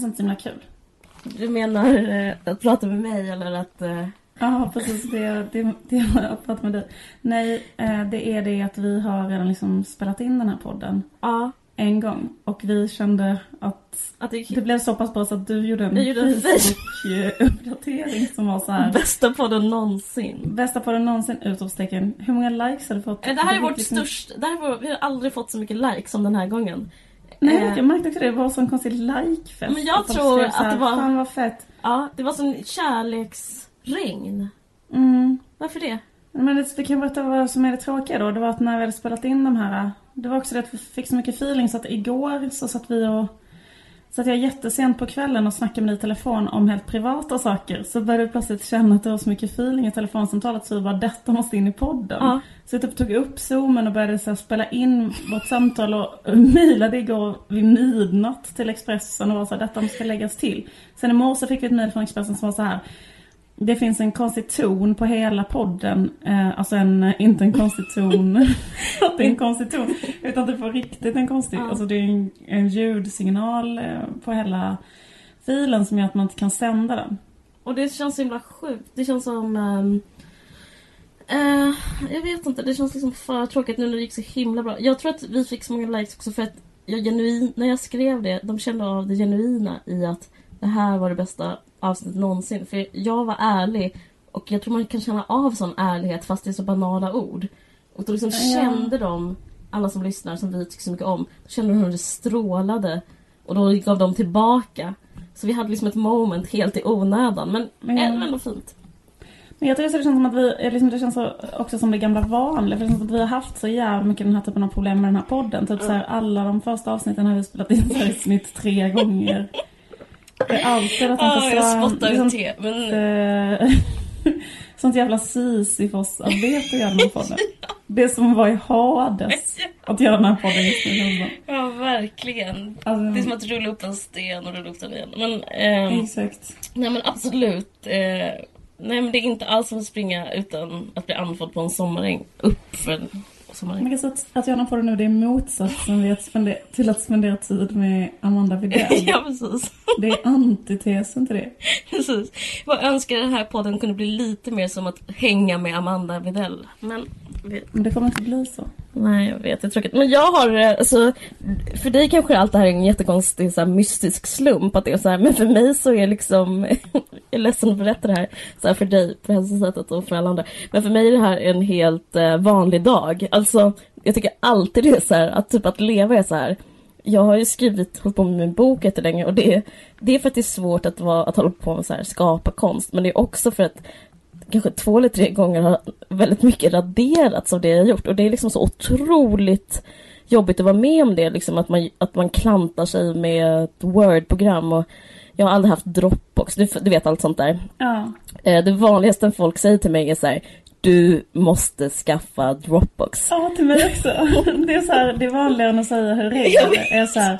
Känns inte så himla kul. Du menar eh, att prata med mig eller att... Eh... Ja, precis. Det, det, det jag har pratat med dig. Nej, eh, det är det att vi har redan liksom spelat in den här podden Ja. en gång. Och vi kände att Att det det blev så pass bra så att du gjorde en Facebook-uppdatering som var så här. bästa podden någonsin. Bästa podden någonsin! Utropstecken. Hur många likes har du fått? Eh, Det här är vårt liksom- största... Det här är vår, vi har aldrig fått så mycket likes som den här gången. Nej, Eh. jag märkte också det. Det var sån konstig like-fest. Men jag tror här, att det var- Fan vad fett. Ja, det var som kärleksregn. Mm. Varför det? Men det, det kan berätta vad som är det tråkiga då. Det var att när vi hade spelat in de här. Det var också det att vi fick så mycket feeling så att igår så satt vi och så att jag jättesent på kvällen och snackade med dig i telefon om helt privata saker. Så började vi plötsligt känna att det var så mycket feeling i telefonsamtalet så vi bara detta måste in i podden. Ja. Så vi typ tog upp zoomen och började så här spela in vårt samtal och mejlade igår vid midnatt till Expressen och var så här, detta ska läggas till. Sen i morse fick vi ett mejl från Expressen som var så här det finns en konstig ton på hela podden. Eh, alltså en, inte en konstig ton. att det är en konstig ton. Utan det var riktigt en konstig. Ja. Alltså det är en, en ljudsignal eh, på hela filen som gör att man inte kan sända den. Och det känns så himla sjukt. Det känns som... ehm, eh, jag vet inte, det känns liksom för tråkigt nu när det gick så himla bra. Jag tror att vi fick så många likes också för att jag genuin, när jag skrev det, de kände av det genuina i att det här var det bästa avsnittet någonsin. För jag var ärlig och jag tror man kan känna av sån ärlighet fast det är så banala ord. Och då liksom Ja. kände de, alla som lyssnar som vi tycker så mycket om, då kände de hur det strålade. Och då gav de tillbaka. Så vi hade liksom ett moment helt i onödan. Men Men- ändå fint. Men jag tycker det känns som att vi, liksom det känns så, också som det gamla vanliga. För det känns som att vi har haft så jävla mycket den här typen av problem med den här podden. Typ så här, alla de första avsnitten har vi spelat in så här i snitt tre gånger. Är alltid att Ja, inte jag spottar liksom- ut te. Men Eh, Sånt jävla Sisyfos-arbete att göra den här podden. Det som var i Hades att göra den här podden just nu. ja, verkligen. Alltså, Det är som att rulla upp en sten och rulla upp den igen. Men, ehm, Exakt. nej men absolut. Eh, nej men det är inte alls som att springa utan att bli andfådd på en sommaräng. Upp för sommaräng. Men så att, att den här podden nu det är motsatsen vid att spendera, till att spendera tid med Amanda Widell. ja precis. Det är antitesen till det. precis. Jag önskar den här podden kunde bli lite mer som att hänga med Amanda Widell. Men Men det kommer inte bli så. Nej, jag vet. Det är tråkigt. Men jag har, eh, alltså, för dig kanske allt det här är en jättekonstig så här, mystisk slump. Att det är så här, men för mig så är liksom, jag är ledsen att berätta det här, så här för dig på det här sättet och för alla andra. Men för mig är det här en helt eh, vanlig dag. Alltså, jag tycker alltid det är så här, att typ att leva är så här. Jag har ju skrivit, hållit på med min bok jättelänge och det, det är för att det är svårt att, vara, att hålla på med så här, skapa konst. Men det är också för att kanske två eller tre gånger har väldigt mycket raderats av det jag gjort. Och det är liksom så otroligt jobbigt att vara med om det. Liksom att, man, att man klantar sig med ett Word-program. Och jag har aldrig haft Dropbox, du, du vet allt sånt där. Ja. Eh, Det vanligaste folk säger till mig är så här. Du måste skaffa Dropbox. Ja, till mig också. Det är så här, det är vanligare än att säga hur det är så här.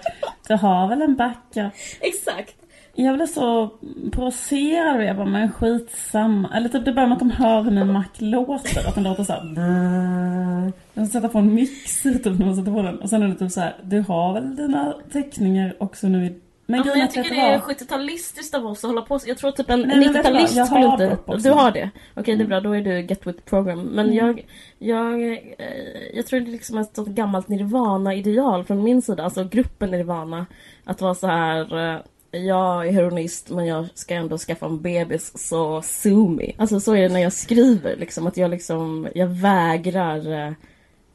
Du har väl en backup? Exakt. Jag blev så provocerad det. Jag bara, men skitsamma. Eller typ det börjar med att de hör hur min Mac låter. Att den låter så här. Jag ska sätta på en mixer typ när man sätter på den. Och sen är det typ så här. Du har väl dina teckningar också nu i... Men Ja, men jag tycker det är vad? 70-talistiskt av oss att hålla på så. Jag tror typ en Nej, men vet du vad? 90-talist Jag skulle inte... Du har det? Okej, det är bra. Då är du get with the program. Men jag, jag, eh, jag tror det är liksom ett sånt gammalt Nirvana-ideal från min sida. Alltså gruppen Nirvana. Att vara så här... eh, Jag är heroinist men jag ska ändå skaffa en bebis så sue me. Alltså så är det när jag skriver liksom. Att jag liksom... Jag vägrar eh,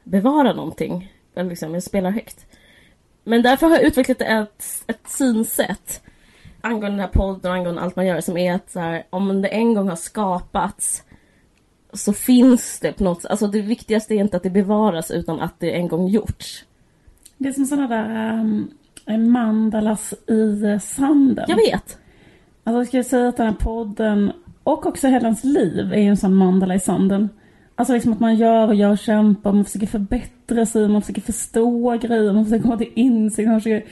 bevara någonting. Eller liksom, jag spelar högt. Men därför har jag utvecklat ett, ett synsätt angående den här podden och angående allt man gör som är att så här, om det en gång har skapats så finns det på något sätt. Alltså det viktigaste är inte att det bevaras utan att det en gång gjorts. Det är som sådana där... ehm, mandalas i sanden. Jag vet. Alltså jag skulle säga att den här podden och också hela ens liv är ju en sån mandala i sanden. Alltså liksom att man gör och gör och kämpar, man försöker förbättra sig, man försöker förstå grejer, man försöker komma till insikt, man försöker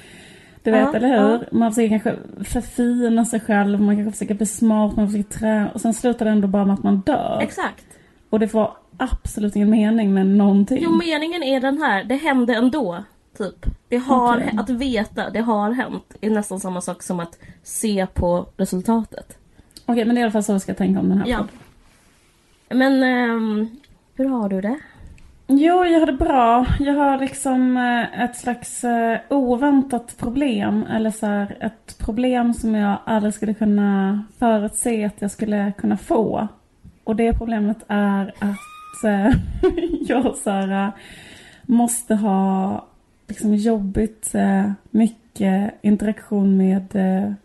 du vet, Ja, eller hur? ja. Man försöker kanske förfina sig själv, man kanske försöker bli smart, man försöker träna och sen slutar det ändå bara med att man dör. Exakt. Och det får absolut ingen mening med någonting. Jo, meningen är den här. Det hände ändå. Typ. Det har, Okej. Att veta, det har hänt, är nästan samma sak som att se på resultatet. Okej, men det är i alla fall så vi ska tänka om den här Ja. podden. Men ehm, hur har du det? Jo, jag har det bra. Jag har liksom eh, ett slags eh, oväntat problem. Eller så här, ett problem som jag aldrig skulle kunna förutse att jag skulle kunna få. Och det problemet är att eh, jag så här, måste ha liksom jobbigt mycket interaktion med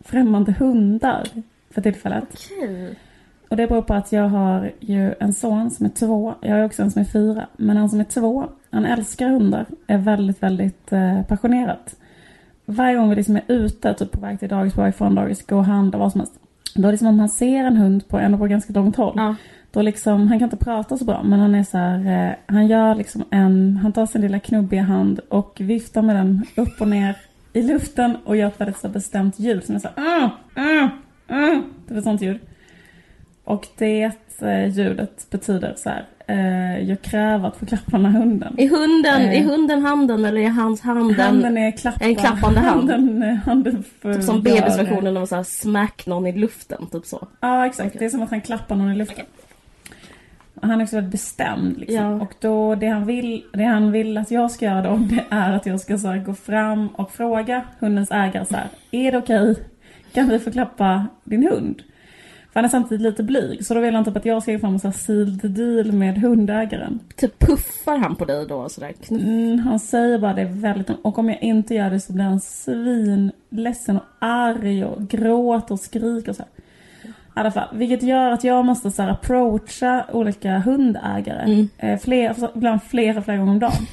främmande hundar för tillfället. Okej. Och det beror på att jag har ju en son som är två. Jag har också en som är fyra. Men han som är två, han älskar hundar. Är väldigt, väldigt eh, passionerad. Varje gång vi liksom är ute, typ på väg till dagis, på väg från dagis, gå och handla, vad som helst. Då är det som om han ser en hund på ändå på ganska långt håll. Ja. Då liksom, han kan inte prata så bra men han är så här, eh, han gör liksom en, han tar sin lilla knubbiga hand och viftar med den upp och ner i luften och gör ett väldigt så bestämt ljud som är så här, mm, mm, mm. Det är ett sånt ljud. Och det ljudet betyder så här, eh, jag kräver att få klappa här hunden. Är hunden, Eh. är hunden handen eller är hans hand den- Handen är klappa, en klappande hand. Handen, handen för, Typ som bebisversionen när man så här smack någon i luften, typ så. Ja, exakt. Okej. Det är som att han klappar någon i luften. Han är också väldigt bestämd liksom. Ja. Och då, det han, vill, det han vill att jag ska göra då, det är att jag ska så här, gå fram och fråga hundens ägare så här, är det okej? Kan vi få klappa din hund? För han är samtidigt lite blyg, så då vill han typ att jag ska gå fram och så här, sealed deal med hundägaren. Typ puffar han på dig då sådär? Knuff. Mm, han säger bara det väldigt... Och om jag inte gör det så blir han svinledsen och arg och gråter och skriker och så här. I alla fall, vilket gör att jag måste så här approacha olika hundägare. Mm. Eh, fler, ibland flera, flera gånger om dagen.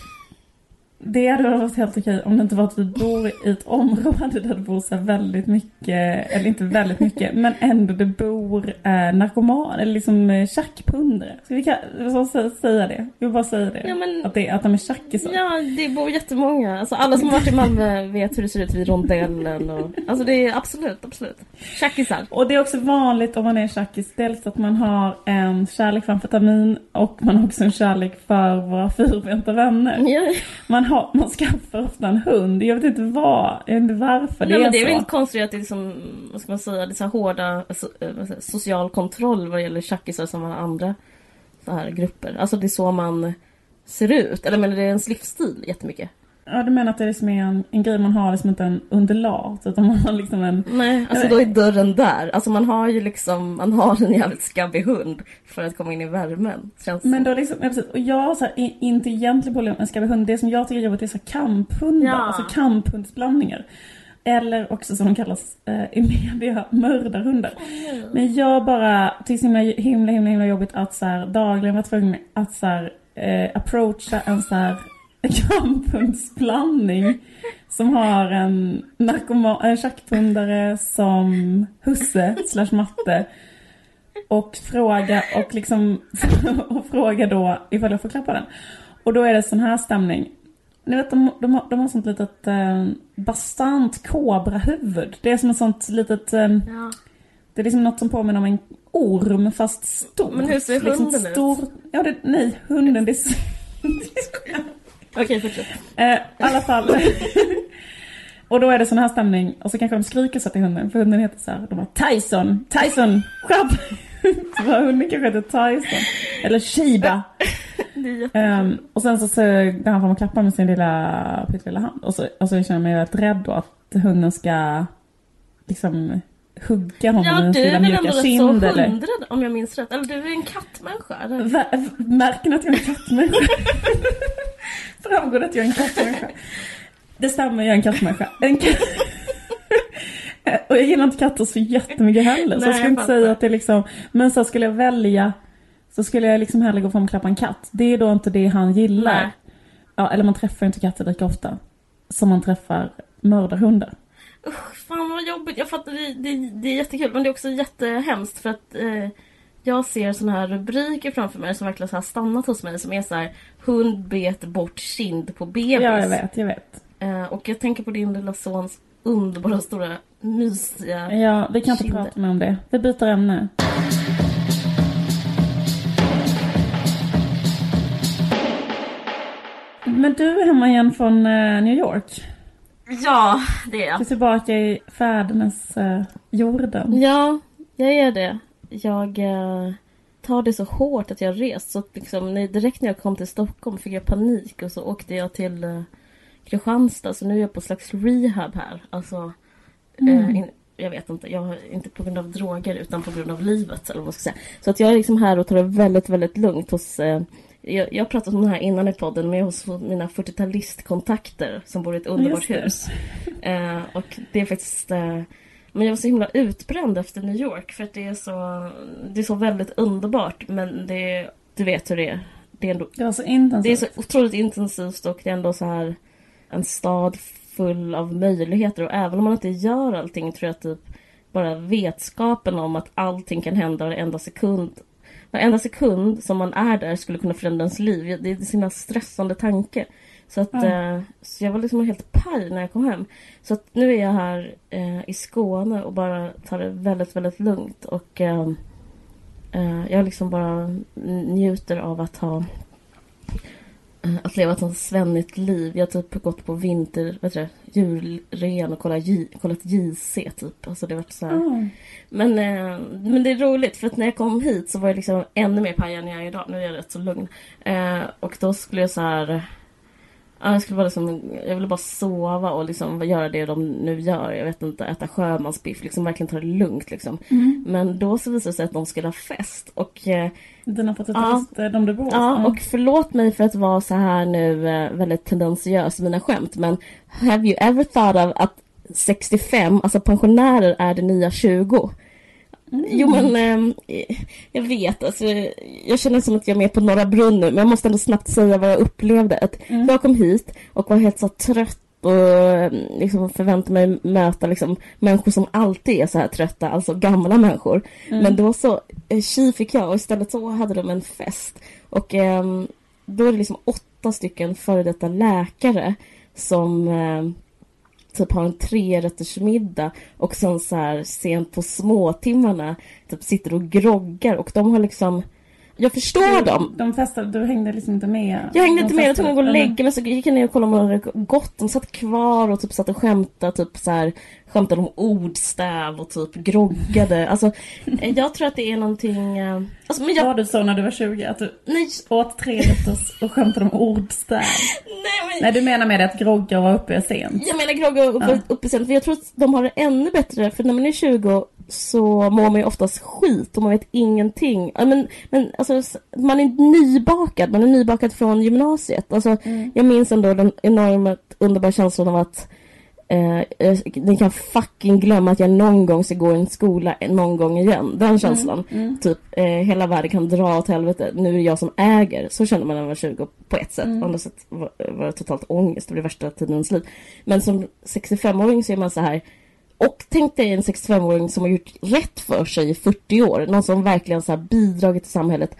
Det hade varit helt okej om det inte var att vi bor i ett område där det bor så väldigt mycket, eller inte väldigt mycket, men ändå det bor eh, narkoman, eller liksom eh, tjackpundare. Ska vi så, säga det? Jag vill bara säga det. Ja, men- att, det att de är tjackisar. Ja, det bor jättemånga. Alltså, alla som har varit i Malmö vet hur det ser ut vid rondellen. Och, alltså det är absolut, absolut. Tjackisar. Och det är också vanligt om man är tjackis, dels att man har en kärlek för amfetamin och man har också en kärlek för våra fyrbenta vänner. Ja, Man, har, man skaffar ofta en hund, jag vet inte vad, jag vet inte varför det Nej, är men det är så. väl inte konstigt att det är liksom, vad ska man säga, det är så här hårda alltså, eh, social kontroll vad gäller tjackisar som har andra så här grupper. Alltså det är så man ser ut. Eller men det är ens livsstil jättemycket. Ja, du menar att det liksom är en, en grej man har, liksom inte en undulat, utan man har liksom en... Nej, alltså då är dörren där. Alltså man har ju liksom, man har en jävligt skabbig hund för att komma in i värmen. Känns Men då liksom, ja, precis. Och jag har så här, inte egentligen problem med skabbig hund. Det som jag tycker är jobbigt är så här kamphundar, Ja. alltså kamphundsblandningar. Eller också som de kallas eh, i media, mördarhundar. Men jag bara tycker så himla, himla, himla, himla jobbigt att så här, dagligen vara tvungen att så här, eh, approacha en så här kamphundsblandning som har en narkoman, en tjackpundare som husse slash matte. Och fråga och liksom och fråga då ifall jag får klappa den. Och då är det sån här stämning. Ni vet de, de, har, de har sånt litet eh, bastant kobrahuvud. Det är som ett sånt litet eh, Ja. det är liksom något som påminner om en orm fast stor. Men hur ser liksom hunden ut? stor, Ja, det, nej, hunden det är... Okej, fortsätt. Eh, I alla fall. och då är det sån här stämning och så kanske de skriker så till hunden för hunden heter så här. De bara Tyson, Tyson, skärp! bara, hunden kanske heter Tyson. Eller Shiba. Jätte... Ehm, och sen så, så går han fram och klappar med sin lilla pyttelilla hand. Och så, och så känner jag mig rätt rädd då att hunden ska liksom hugga honom Ja, med du sin är lilla väl mjuka ändå rätt så kind eller... hundrädd om jag minns rätt. Eller du är en kattmänniska. Vä- Märker ni att jag är en kattmänniska? Framgår det att jag är en kattmänniska? Det stämmer, jag är en kattmänniska. En katt... Och jag gillar inte katter så jättemycket heller. så Nej, jag skulle jag inte fattar. säga att det liksom... Men så skulle jag välja så skulle jag liksom hellre gå fram och klappa en katt. Det är då inte det han gillar. Nej. Ja, eller man träffar inte katter lika ofta. Som man träffar mördar hundar. Usch, fan vad jobbigt. Jag fattar, det, det, det är jättekul men det är också jättehemskt för att eh, jag ser såna här rubriker framför mig som verkligen så har stannat hos mig som är så här Hund bet bort kind på bebis. Ja, jag vet, jag vet. Eh, och jag tänker på din lilla sons underbara stora mysiga Ja, vi kan inte Kinder. prata mer om det. Vi byter ämne. Men du är hemma igen från eh, New York. Ja, det är Du är jag. tillbaka i fädernes uh, jorden. Ja, jag är det. Jag eh, tar det så hårt att jag har rest. Så att liksom, när, direkt när jag kom till Stockholm fick jag panik och så åkte jag till eh, Kristianstad. Så nu är jag på slags rehab här. Alltså, eh, in, jag vet inte, jag har inte på grund av droger utan på grund av livet. Eller vad man ska säga. Så att jag är liksom här och tar det väldigt, väldigt lugnt hos eh, jag, jag har pratat om det här innan i podden, men jag hos mina 40-talistkontakter som bor i ett underbart hus. Eh, och det är faktiskt... Eh, men jag var så himla utbränd efter New York för att det är så, det är så väldigt underbart. Men det, du vet hur det är. Det är, ändå, Det var så det är intensivt. så otroligt intensivt och det är ändå så här en stad full av möjligheter. Och även om man inte gör allting tror jag typ bara vetskapen om att allting kan hända varenda sekund. Varenda sekund som man är där skulle kunna förändra ens liv. Det är en himla stressande tanke. Så att eh, så jag var liksom helt paj när jag kom hem. Så att nu är jag här eh, i Skåne och bara tar det väldigt, väldigt lugnt. Och eh, eh, jag liksom bara njuter av att ha att leva ett sånt svennigt liv. Jag har typ gått på vinter, heter det, julrean och kollat, J, kollat JC typ. Alltså det varit så. Ja. Men, eh, men det är roligt för att när jag kom hit så var jag liksom ännu mer paj än jag är idag. Nu är jag rätt så lugn. Eh, och då skulle jag så här... Ja, jag skulle bara liksom, jag ville bara sova och liksom göra det de nu gör. Jag vet inte, äta sjömansbiff, liksom verkligen ta det lugnt liksom. Men då så visade det sig att de skulle ha fest och eh, Dina 40-talister, de du bor hos. Ja, och förlåt mig för att vara så här nu eh, väldigt tendentiös i mina skämt, men have you ever thought of att 65, alltså pensionärer, är det nya 20? Jo men ehm, jag vet, alltså, jag känner som att jag är med på Norra Brunn nu, men jag måste ändå snabbt säga vad jag upplevde. Att Jag kom hit och var helt så trött och eh, liksom förväntade mig möta liksom, människor som alltid är så här trötta, alltså gamla människor. Men då så eh, tji fick jag och istället så hade de en fest. Och ehm, då är det liksom åtta stycken före detta läkare som eh, typ har en trerättersmiddag och sen så här sent på småtimmarna typ sitter och groggar och de har liksom jag förstår dem. De festade, du hängde liksom inte med? Jag hängde De inte med, jag tog festade- gå och lägga mig så gick jag ner och kollade om de hade gått. De satt kvar och typ satt och skämtade, typ så här, skämtade om ordstäv och typ groggade. Alltså, jag tror att det är någonting... eh, Alltså, men jag... Var du så när du var 20 att du Nej, åt tre rätters och skämtade om ordstäv? nej men... Nej, du menar med det att grogga och vara uppe sent? Jag menar grogga upp, Ja. upp i sen, för jag tror att de har det ännu bättre, för när man är 20 så mår man ju oftast skit och man vet ingenting. Men, men alltså, man är nybakad, man är nybakad från gymnasiet. Alltså, Jag minns ändå den enormt underbara känslan av att eh, ni kan fucking glömma att jag någon gång ska gå i en skola någon gång igen. Den känslan. Typ eh, hela världen kan dra åt helvete. Nu är det jag som äger. Så kände man när man var 20 på ett sätt. Andra sätt var, var det totalt ångest. Det blev värsta tiden i ens liv. Men som 65-åring så är man så här. Och tänk dig en 65-åring som har gjort rätt för sig i 40 år. Någon som verkligen så bidragit till samhället.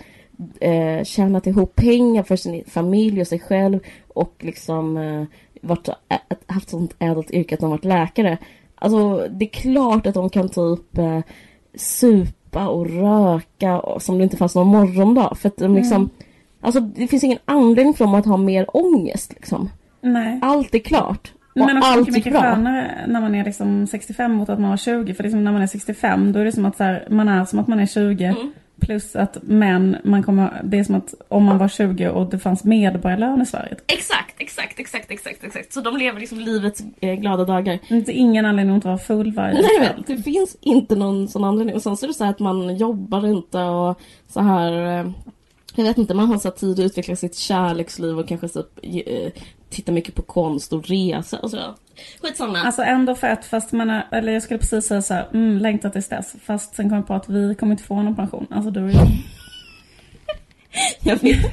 Eh, tjänat ihop pengar för sin familj och sig själv. Och liksom eh, varit, haft sånt ädelt yrke att de varit läkare. Alltså det är klart att de kan typ eh, supa och röka och, som det inte fanns någon morgondag. För att de liksom, alltså det finns ingen anledning för dem att ha mer ångest liksom. Nej. Allt är klart. Och Men också allt mycket, är mycket bra. skönare när man är liksom 65 mot att man var 20. För liksom när man är 65 då är det som att här, man är som att man är 20. Mm. Plus att men man kommer, det är som att om man var 20 och det fanns medborgarlön i Sverige. Exakt, exakt, exakt, exakt, exakt. Så de lever liksom livets eh, glada dagar. Inte ingen anledning att inte vara full varje Nej, kväll. men det finns inte någon sån anledning. Och sen så är det så här att man jobbar inte och så här... eh, Jag vet inte, man har så tid att utveckla sitt kärleksliv och kanske så, eh, titta mycket på konst och resa och så. Skitsamma. Alltså ändå fett fast man eller jag skulle precis säga så här, mm, längtar tills dess. Fast sen kom jag på att vi kommer inte få någon pension. Alltså du och jag. Jag vet,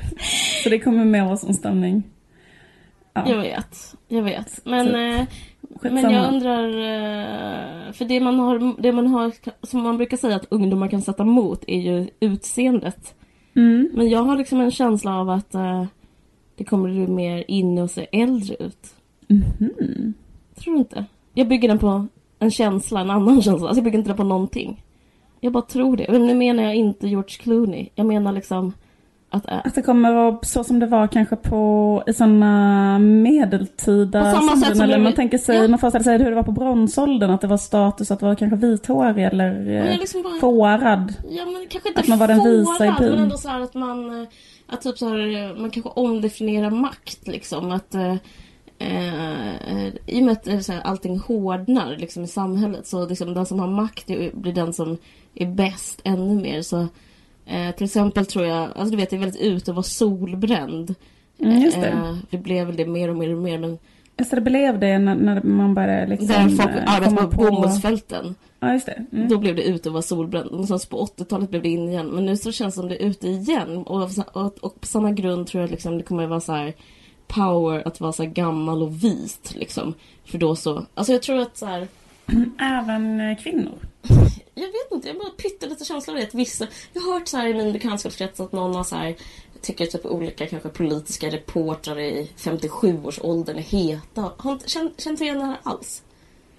Så det kommer med oss en stämning. Ja. jag vet, jag vet. Men Så- eh. Men jag undrar, eh, för det man har, det man har, som man brukar säga att ungdomar kan sätta emot är ju utseendet. Mm. Men jag har liksom en känsla av att eh, det kommer bli mer inne och se äldre ut. Mhm. Tror du inte? Jag bygger den på en känsla, en annan känsla. Alltså jag bygger inte den på någonting. Jag bara tror det. Men nu menar jag inte George Clooney. Jag menar liksom att... Äh, Att det kommer vara så som det var kanske på i sådana medeltida På samma sätt som eller man tänker sig, ja. man föreställer sig hur det var på bronsåldern, att det var status att vara kanske vithårig eller eh, liksom bara, fårad. Ja men kanske inte Att man var den visa i fårad, byn. men ändå så här att man... eh, Att typ så här, eh, man kanske omdefinierar makt liksom. Att... Eh, eh, I och med att eh, så här, allting hårdnar liksom, i samhället så liksom, den som har makt blir den som är bäst ännu mer. Så, eh, till exempel tror jag, alltså du vet det är väldigt ute att vara solbränd. Mm, det. Eh, det blev väl det mer och mer och mer men Just det, blev det när, man började liksom där folk eh, arbetar komma på bomullsfälten. Ja, just det. Mm. Då blev det ute att vara solbränd. Någonstans på 80-talet blev det in igen. Men nu så känns det som det är ute igen. Och, och, och på samma grund tror jag liksom det kommer vara så här power att vara så gammal och vit. Liksom. För då så... Alltså jag tror att så här... Även eh, kvinnor. Jag vet inte, jag bara pyttelite känsla av det. Att vissa... Jag har hört så här i min bekantskapskrets att någon har så här... Tycker typ olika kanske politiska reportrar i 57-årsåldern är heta. Har inte känt, känt igen det här alls?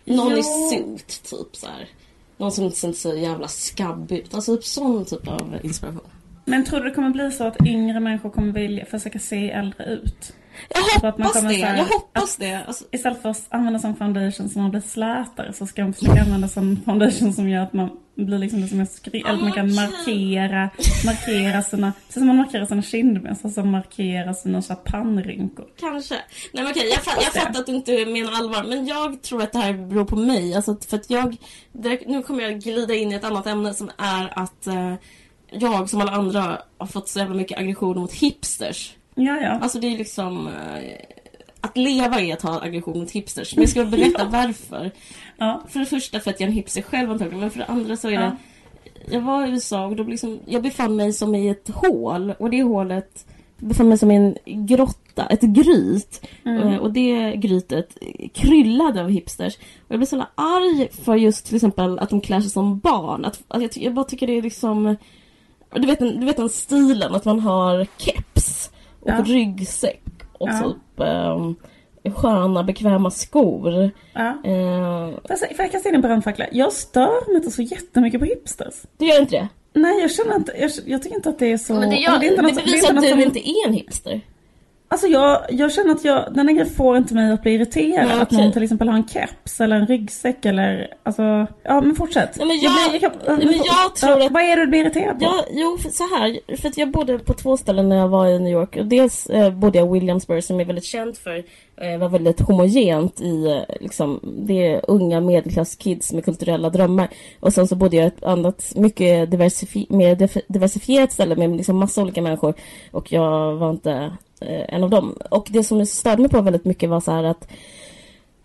Någon Jo. i suit, typ så här. Någon som inte ser så jävla skabbig ut. Alltså typ sån typ av inspiration. Men tror du det kommer bli så att yngre människor kommer vilja försöka se äldre ut? Jag Så att man hoppas det, här- jag hoppas det. Alltså, Istället för att använda som foundation som man blir slätare så ska man försöka använda som foundation som gör att man blir liksom det som är skri- eller man kan Okej. markera, markera sina, så som man markerar sina kindben, så som markera sina så pannrynkor. kanske. Nej men okej, jag, fa- jag fattar att du inte menar allvar. Men jag tror att det här beror på mig. Alltså, för att jag... Det, nu kommer jag glida in i ett annat ämne som är att eh, jag som alla andra har fått så jävla mycket aggression mot hipsters. Ja, ja. Alltså det är liksom... Eh, att leva är att ha aggression mot hipsters. Men jag ska berätta varför. ja. För det första för att jag är en hipster själv antagligen. Men för det andra så är det... Jag var i USA och då liksom, jag befann mig som i ett hål. Och det hålet befann mig som i en grotta, ett gryt. Eh, Och det grytet kryllade av hipsters. Och jag blev så arg för just till exempel att de klär sig som barn. Att, att jag, jag bara tycker det är liksom... Du vet, den, du vet den stilen, att man har keps och Ja. ryggsäck och Ja. typ um, sköna bekväma skor. ja. Eh, Får jag säga- får jag kasta in en brandfackla? Jag stör mig inte så jättemycket på hipsters. du gör inte det? Nej, jag känner inte, jag, jag tycker inte att det är så... Men det, gör, det, är inte något- är bevisar inte att du som- inte är en hipster. Alltså jag, jag känner att jag, den här grejen får inte mig att bli irriterad. Nej, Att någon till exempel har en keps eller en ryggsäck eller, alltså, ja men fortsätt. Nej, men jag- blir- kan- men men jag tror ja, att- Vad är det du blir irriterad på? Ja, jo, för så här. För att jag bodde på två ställen när jag var i New York. Dels eh, bodde jag i Williamsburg som är väldigt känt för eh, var väldigt homogent i eh, liksom, det unga medelklasskids med kulturella drömmar. Och sen så bodde jag i ett annat mycket diversifi- mer diversifierat ställe med liksom massa olika människor. Och jag var inte en av dem. Och det som störde mig på väldigt mycket var så här att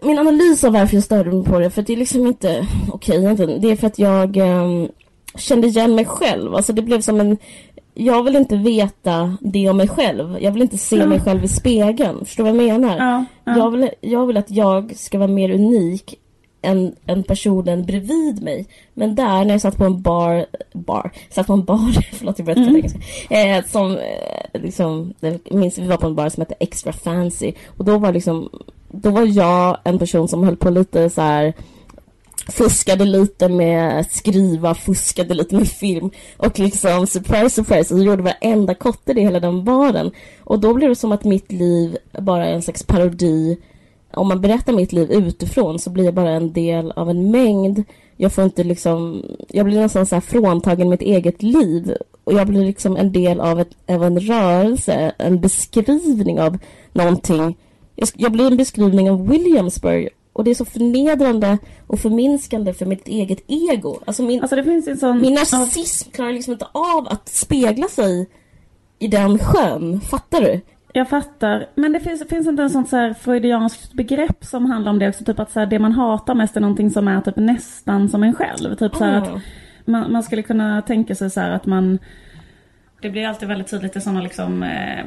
min analys av varför jag störde mig på det, för det är liksom inte okej egentligen. Det är för att jag ehm, kände igen mig själv. Alltså det blev som en... Jag vill inte veta det om mig själv. Jag vill inte se Mm. mig själv i spegeln. Förstår du vad jag menar? Ja, ja. Jag, vill, jag vill att jag ska vara mer unik än, än personen bredvid mig. Men där när jag satt på en bar, bar, satt på en bar, förlåt jag började prata engelska, eh, som eh, liksom, jag minns vi var på en bar som hette Extra Fancy och då var liksom, då var jag en person som höll på lite så här fuskade lite med skriva, fuskade lite med film och liksom surprise surprise, jag gjorde varenda kotte i hela den baren. Och då blev det som att mitt liv bara är en slags parodi. Om man berättar mitt liv utifrån så blir jag bara en del av en mängd. Jag får inte liksom, jag blir nästan så här fråntagen mitt eget liv. Och jag blir liksom en del av, ett, av en rörelse, en beskrivning av någonting. Jag, jag blir en beskrivning av Williamsburg och det är så förnedrande och förminskande för mitt eget ego. Alltså min, Alltså det finns ju en sån... min narcissism klarar liksom inte av att spegla sig i den sjön. Fattar du? Jag fattar. Men det finns, finns inte en sånt så här freudianskt begrepp som handlar om det också? Typ att så här, det man hatar mest är någonting som är typ nästan som en själv. Typ så Ah. att man, man skulle kunna tänka sig så här att man Det blir alltid väldigt tydligt i sådana liksom, eh,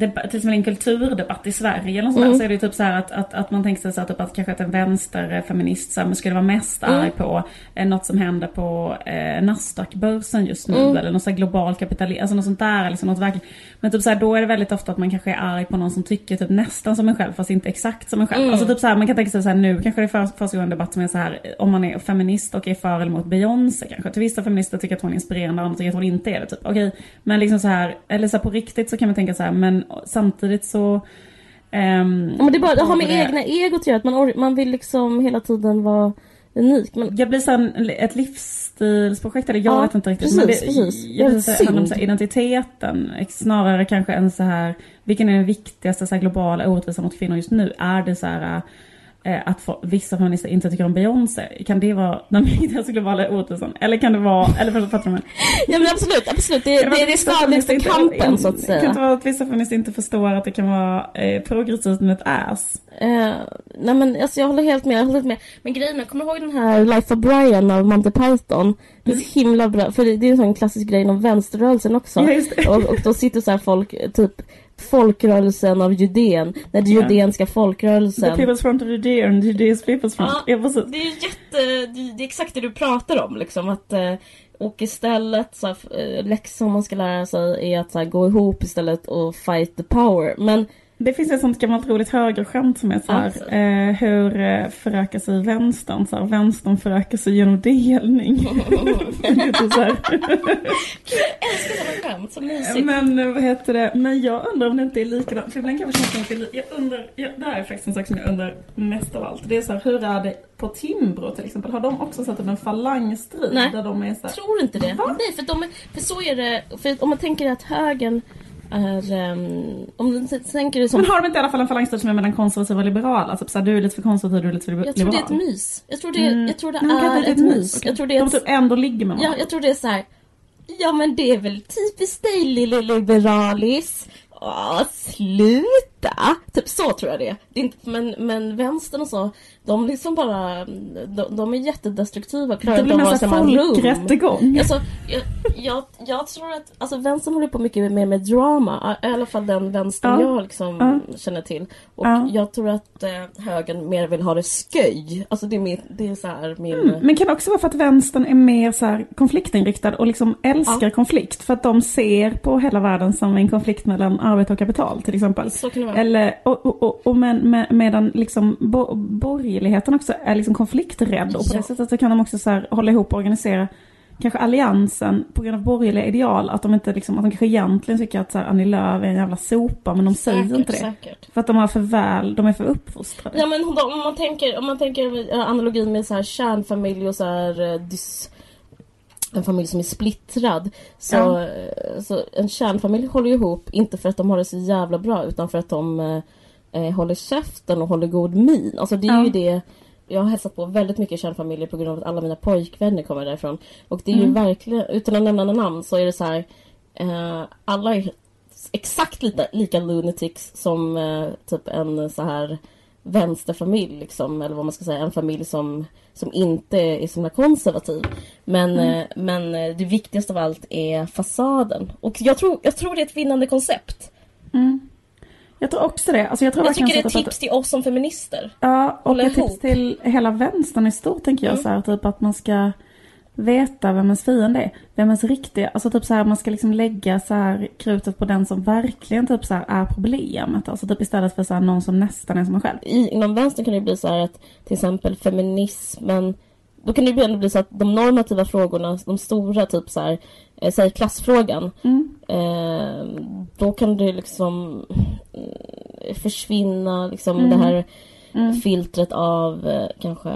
till exempel en kulturdebatt i Sverige eller sådär, Mm. så är det ju typ så här att, att, att man tänker sig så att, typ att kanske att en vänsterfeminist så här, men skulle vara mest Mm. arg på eh, något som händer på eh, Nasdaq-börsen just nu Mm. eller något så här global kapitalism, alltså något sånt där. Liksom, något verkligen. Men typ så här, då är det väldigt ofta att man kanske är arg på någon som tycker typ nästan som en själv fast inte exakt som en själv. Mm. Alltså typ så här, man kan tänka sig så här, nu kanske det är för, första gången debatt som är så här om man är feminist och är för eller emot Beyoncé kanske. Till vissa feminister tycker att hon är inspirerande och andra tycker att hon inte är det. Typ. Okej, men liksom så här, eller så här, på riktigt så kan man tänka så här, men samtidigt så Ja, men det, bara, det har med det- egna egot att göra, att man, man vill liksom hela tiden vara unik. Men Jag blir så här, en- ett livsstilsprojekt, eller jag Ja, vet inte riktigt. precis, men det, precis. Jag det handlar om så här, identiteten. Snarare kanske än så här, vilken är den viktigaste så här, globala orättvisan mot kvinnor just nu? Är det så här att få, vissa feminister inte tycker om Beyoncé? Kan det vara den viktigaste globala orättvisan? Eller kan det vara, eller för- fattar mig? Ja men absolut, absolut. Det, det, Kan är det för inte- kampen så att Kan säga. det vara att vissa feminister inte förstår att det kan vara eh, progressivt med ett ass? Eh, nej men alltså jag håller helt med, jag håller helt med. Men grejen är, kommer du ihåg den här Life of Brian av Monty Python? Det är så himla bra, för det, det är en sån klassisk grej om vänsterrörelsen också. Ja, det. Och, och då sitter så här folk, typ folkrörelsen av Judén, den Ja. judeenska The folkrörelsen. people's front of Judea and Judea's people's front. Ja. Det är jätte, det, det är exakt det du pratar om liksom att eh, och istället så här, eh, läxan man ska lära sig är att så här, gå ihop istället och fight the power. Men Det finns ett sånt gammalt roligt högerskämt som är så här, Alltså. eh, hur eh, förökar sig vänstern? Så här, vänstern förökar sig genom delning. det är typ så här. jag älskar sådana skämt, så mysigt. Men eh, vad heter det, men jag undrar om det inte är likadant. För ibland kan jag känna att det är jag undrar, jag, det här är faktiskt en sak som jag undrar mest av allt. Det är så här, hur är det på Timbro till exempel? Har de också satt upp en falangstrid? Nej. Där de är så här, tror inte det. Va? Nej, för, de, är- för så är det. För om man tänker att högern är... ehm, om t- tänker det som... men har de inte i alla fall en falangstrid som är mellan konservativa och liberala? Typ så här, du är lite för konservativ, du är lite för jag tror liberal. det är ett mys. Jag tror det, Mm. jag tror det är inte ett mys. Okej. Jag tror det är De ett, typ ändå ligger med ja, varandra. jag tror det är så här. Ja men det är väl typiskt dig lille liberalis. Åh, sluta! Typ så tror jag det är. det är inte, men, men vänstern och så, de liksom bara, de, de är jättedestruktiva. Klarar Det blir mer rum. folkrättegång. Alltså, jag, jag, jag tror att alltså, vänstern håller på mycket med, med drama. I alla fall den vänstern Ja. jag liksom Ja. känner till. Och Ja. jag tror att eh, högern mer vill ha det sköj. Alltså det är, min, det är så här min... Mm, men kan det också vara för att vänstern är mer så här konfliktinriktad och liksom älskar konflikt? För att de ser på hela världen som en konflikt mellan arbete och kapital till exempel. Så kan det vara. Eller, och, och, och, och men, med, medan liksom bo, borgerligheten också är liksom konflikträdd och på det sättet så kan de också så här hålla ihop och organisera kanske alliansen på grund av borgerliga ideal. Att de inte liksom, att de kanske egentligen tycker att så här, Annie Lööf är en jävla sopa men de säger säkert, inte det. Säkert. För att de har för väl, de är för uppfostrade. Ja men om man tänker, om man tänker eh, analogin med så här kärnfamilj och så här eh, dys, en familj som är splittrad. Så, Ja. eh, så en kärnfamilj håller ihop, inte för att de har det så jävla bra utan för att de eh, håller käften och håller god min. Alltså det är Ja. ju det jag har hälsat på väldigt mycket kärnfamiljer på grund av att alla mina pojkvänner kommer därifrån. Och det är ju Mm. verkligen, utan att nämna några namn så är det så här eh, Alla är exakt lika, lika lunatics som eh, typ en så här vänsterfamilj liksom, eller vad man ska säga, en familj som, som inte är så himla konservativ. Men, Mm. eh, men eh, det viktigaste av allt är fasaden. Och jag tror, jag tror det är ett vinnande koncept. Mm. Jag tror också det. Alltså jag tror Jag tycker det är ett att- tips till oss som feminister. Ja, och ett tips till hela vänstern i stort tänker jag Mm. så här, typ att man ska veta vem ens fiende är. Vem ens riktiga, alltså typ så här man ska liksom lägga så här krutet på den som verkligen typ så här är problemet. Alltså typ istället för så här någon som nästan är som en själv. I, inom vänstern kan det bli så här att till exempel feminismen då kan det ju ändå bli så att de normativa frågorna, de stora, typ så här, eh, säg klassfrågan, Mm. eh, då kan det liksom eh, försvinna liksom Mm. det här Mm. filtret av eh, kanske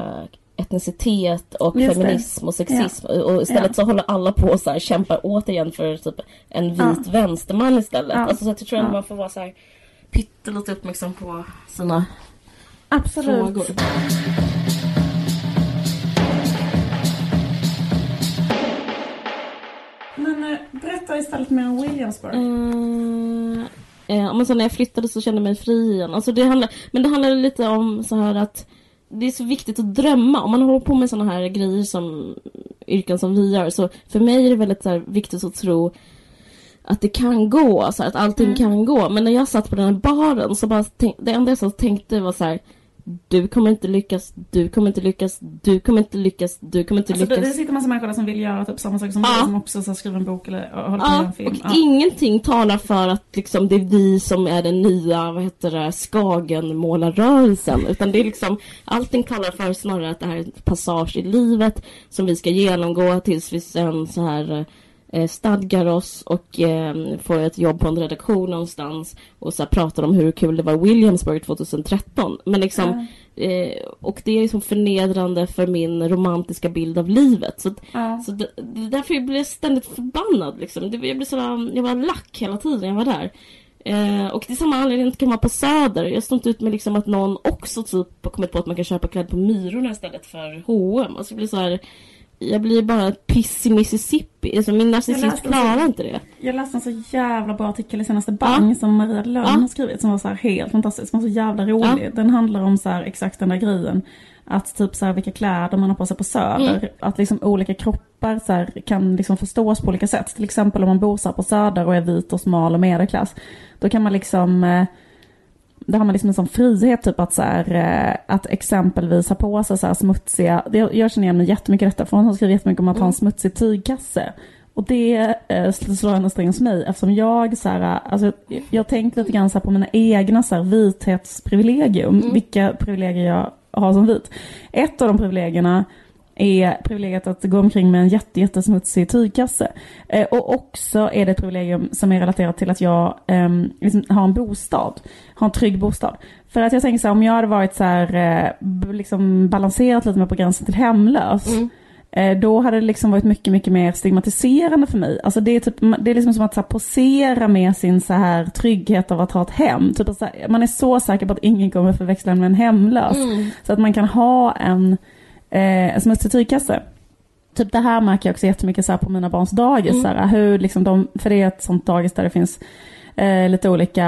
etnicitet och Just det. feminism och sexism. Och istället Ja. så håller alla på och så här, kämpar återigen för typ en vit vänsterman istället. Ja. Alltså, så jag tror att Ja. man får vara så här pyttelite uppmärksam på sina Absolut. frågor. Men berätta istället mer om Williamsburg. Eh, eh, men så när jag flyttade så kände jag mig fri igen. Alltså det handlar, men det handlar lite om så här att det är så viktigt att drömma. Om man håller på med såna här grejer som yrken som vi gör. Så för mig är det väldigt så viktigt att tro att det kan gå, så här, att allting Mm. kan gå. Men när jag satt på den här baren så bara tänk, det enda jag så tänkte var så här. Du kommer inte lyckas, du kommer inte lyckas, du kommer inte lyckas, du kommer inte Alltså, lyckas. det sitter massa människor där som vill göra typ samma sak som Ja. du som också så skriver en bok eller håller på med en film. och Ja. ingenting talar för att liksom, det är vi som är den nya, vad heter det, Skagenmålarrörelsen. Utan det är liksom, allting talar för snarare att det här är ett passage i livet som vi ska genomgå tills vi sen så här stadgar oss och eh, får ett jobb på en redaktion någonstans och så pratar om hur kul det var i Williamsburg 2013. Men liksom, eh, och det är liksom förnedrande för min romantiska bild av livet. Så, Ja. så det, det är därför jag blev ständigt förbannad. Liksom. Det, jag, blev så, jag var lack hela tiden jag var där. Eh, och det är samma anledning att kan vara på Söder. Jag står inte ut med liksom att någon också typ har kommit på att man kan köpa kläder på Myrorna istället för H&M. Alltså, det blir så här, jag blir bara ett piss i Mississippi. Alltså, min narcissist klarar inte det. Jag läste en så jävla bra artikel i senaste Bang som Maria Lönn Ja. har skrivit som var så här helt fantastisk, som var så jävla rolig. Ja. Den handlar om så här exakt den där grejen. Att typ så här vilka kläder man har på sig på Söder. Mm. Att liksom olika kroppar så här, kan liksom förstås på olika sätt. Till exempel om man bor så på Söder och är vit och smal och medelklass. Då kan man liksom eh, då har man liksom en sån frihet typ att så här, eh, att exempelvis ha på sig så här smutsiga, det- jag känner igen mig jättemycket i detta för hon har skrivit jättemycket om att ha en smutsig tygkasse. Och det eh, slår en sträng hos mig eftersom jag så här, alltså, jag- tänkte lite grann så här på mina egna så här, vithetsprivilegium, vilka privilegier jag har som vit. Ett av de privilegierna är privilegiet att gå omkring med en jätte, jättesmutsig tygkasse. Eh, och också är det ett privilegium som är relaterat till att jag ehm, liksom har en bostad, har en trygg bostad. För att jag tänker så här, om jag hade varit så här, eh, liksom balanserat lite mer på gränsen till hemlös, Mm. eh, då hade det liksom varit mycket, mycket mer stigmatiserande för mig. Alltså det är, typ, det är liksom som att så här, posera med sin så här trygghet av att ha ett hem. Typ att här, man är så säker på att ingen kommer förväxla en med en hemlös. Mm. Så att man kan ha en, eh, smutsig tygkasse. Typ det här märker jag också jättemycket så på mina barns dagis. Mm. Så här, hur liksom de, för det är ett sånt dagis där det finns eh, lite olika,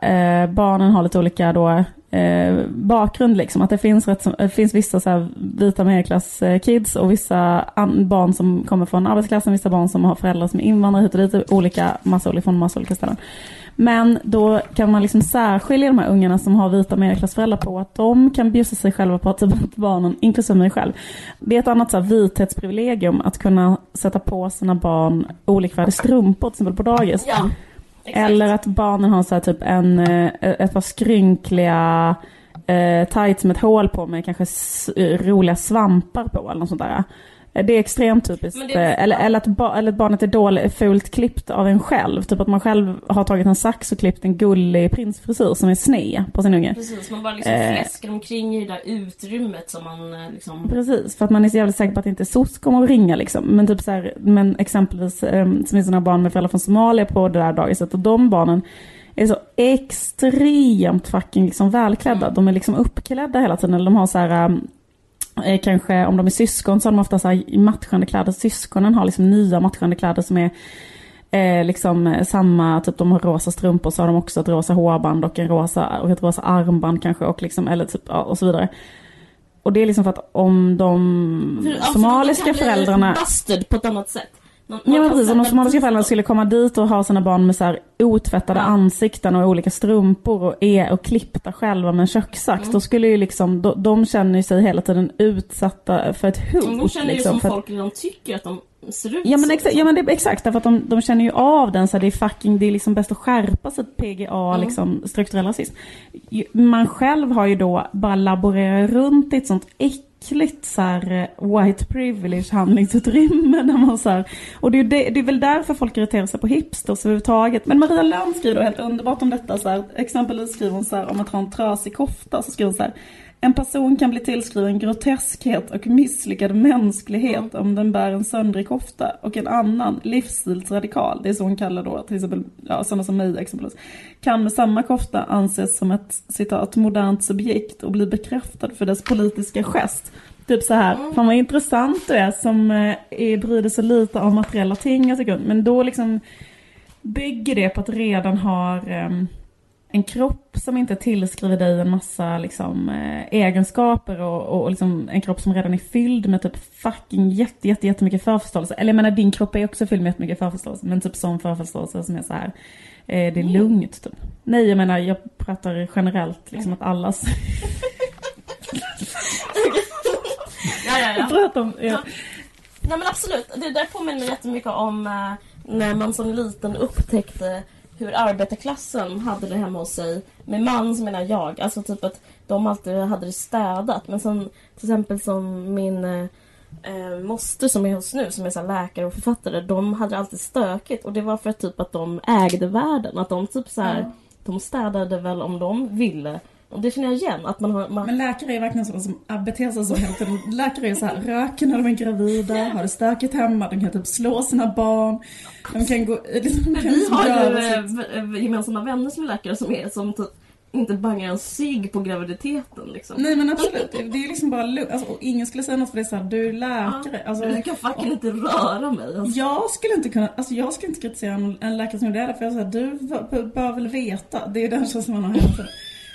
eh, barnen har lite olika då, eh, bakgrund liksom. Att det finns, rätt, det finns vissa så här vita medelklass-kids eh, och vissa barn som kommer från arbetsklassen. vissa barn som har föräldrar som är invandrare hit och dit, olika, massa olika, från massa olika ställen. Men då kan man liksom särskilja de här ungarna som har vita medelklassföräldrar på att de kan bjussa sig själva på att ta bort barnen, inklusive mig själv. Det är ett annat så här vithetsprivilegium att kunna sätta på sina barn olikvärdiga strumpor till exempel på dagis. Ja, exakt. Eller att barnen har så här typ en, eh, ett par skrynkliga eh, tights med ett hål på med kanske roliga svampar på eller något sånt där. Det är extremt typiskt. Det är- eh, Eller, eller, att ba, eller att barnet är dåligt, fult klippt av en själv. Typ att man själv har tagit en sax och klippt en gullig prinsfrisyr som är sned på sin unge. Precis, man bara liksom Eh. fläskar omkring i det där utrymmet som man eh, liksom... Precis, för att man är så jävligt säker på att inte SOS kommer att ringa liksom. Men typ så här, men exempelvis eh, som är sådana barn med föräldrar från Somalia på det där dagiset och de barnen är så extremt fucking liksom välklädda. De är liksom uppklädda hela tiden. Eller de har så här eh, kanske om de är syskon så har de ofta så här matchande kläder. Syskonen har liksom nya matchande kläder som är Eh, liksom eh, samma, typ de har rosa strumpor så har de också ett rosa hårband och en rosa, och ett rosa armband kanske och liksom, eller typ, ja, och så vidare. Och det är liksom för att om de För- ja, för somaliska de kan bli föräldrarna Busted på ett annat sätt. Ja kan precis, om de somaliska föräldrarna skulle komma dit och ha sina barn med så här otvättade Ja. ansikten och olika strumpor och är och klippta själva med en kökssax. Mm. Då skulle ju liksom, de, de känner ju sig hela tiden utsatta för ett hot. Men de känner ju liksom, som att- folk redan tycker att de ser ut Ja men, exakt, ja men det exakt, därför att de, de känner ju av den så här, det är fucking, det är liksom bäst att skärpa sig PGA, Mm. liksom strukturell rasism. Man själv har ju då bara laborerat runt i ett sånt äckligt så här, eh, white privilege handlingsutrymme. När man så här, och det är, det, det är väl därför folk irriterar sig på hipsters överhuvudtaget. Men Maria Lönn skriver då helt underbart om detta. Så här, exempelvis skriver hon så här om att ha en trasig kofta. Så skriver hon så här. En person kan bli tillskriven groteskhet och misslyckad mänsklighet om den bär en söndrig kofta och en annan livsstilsradikal, det är så hon kallar då till exempel ja, sådana som mig exempelvis, kan med samma kofta anses som ett citat modernt subjekt och bli bekräftad för dess politiska gest. Typ så här, fan vad intressant du är som eh, är, bryr dig så lite om materiella ting jag tycker. Men då liksom bygger det på att redan har ehm, en kropp som inte tillskriver dig en massa liksom, eh, egenskaper och, och, och liksom en kropp som redan är fylld med typ fucking jätte, jätte, jättemycket förförståelse. Eller jag menar din kropp är också fylld med jättemycket förförståelse men typ sån förförståelse som är så här eh, det är lugnt typ. Nej jag menar jag pratar generellt liksom att allas... Ja, ja, ja. pratar om, ja. Nej men absolut, det där påminner mig jättemycket om eh, när man som liten upptäckte hur arbetarklassen hade det hemma hos sig. Med man så menar jag, alltså typ att de alltid hade det städat. Men som till exempel som min eh, moster som är hos nu, som är så läkare och författare, de hade alltid stökigt. Och det var för att typ att de ägde världen. Att de typ så här, Ja. de städade väl om de ville. Och det känner jag igen, att man har... Man, Men läkare är verkligen sådana som beter sig så hela tiden. Läkare är så här, röker när de är gravida, har det stökigt hemma, de kan typ slå sina barn. De kan gå... Liksom, kan vi har ju eh, eh, gemensamma vänner som är läkare som är som typ inte bangar en cigg på graviditeten liksom. Nej men absolut, det är liksom bara. Alltså, och ingen skulle säga något för det är så här, du är läkare. Alltså, du kan fucking inte röra mig. Alltså. jag skulle inte kunna, alltså jag skulle inte kritisera en, en läkare som gjorde det, för jag säger du bör, väl veta. Det är den känslan man har hela tiden.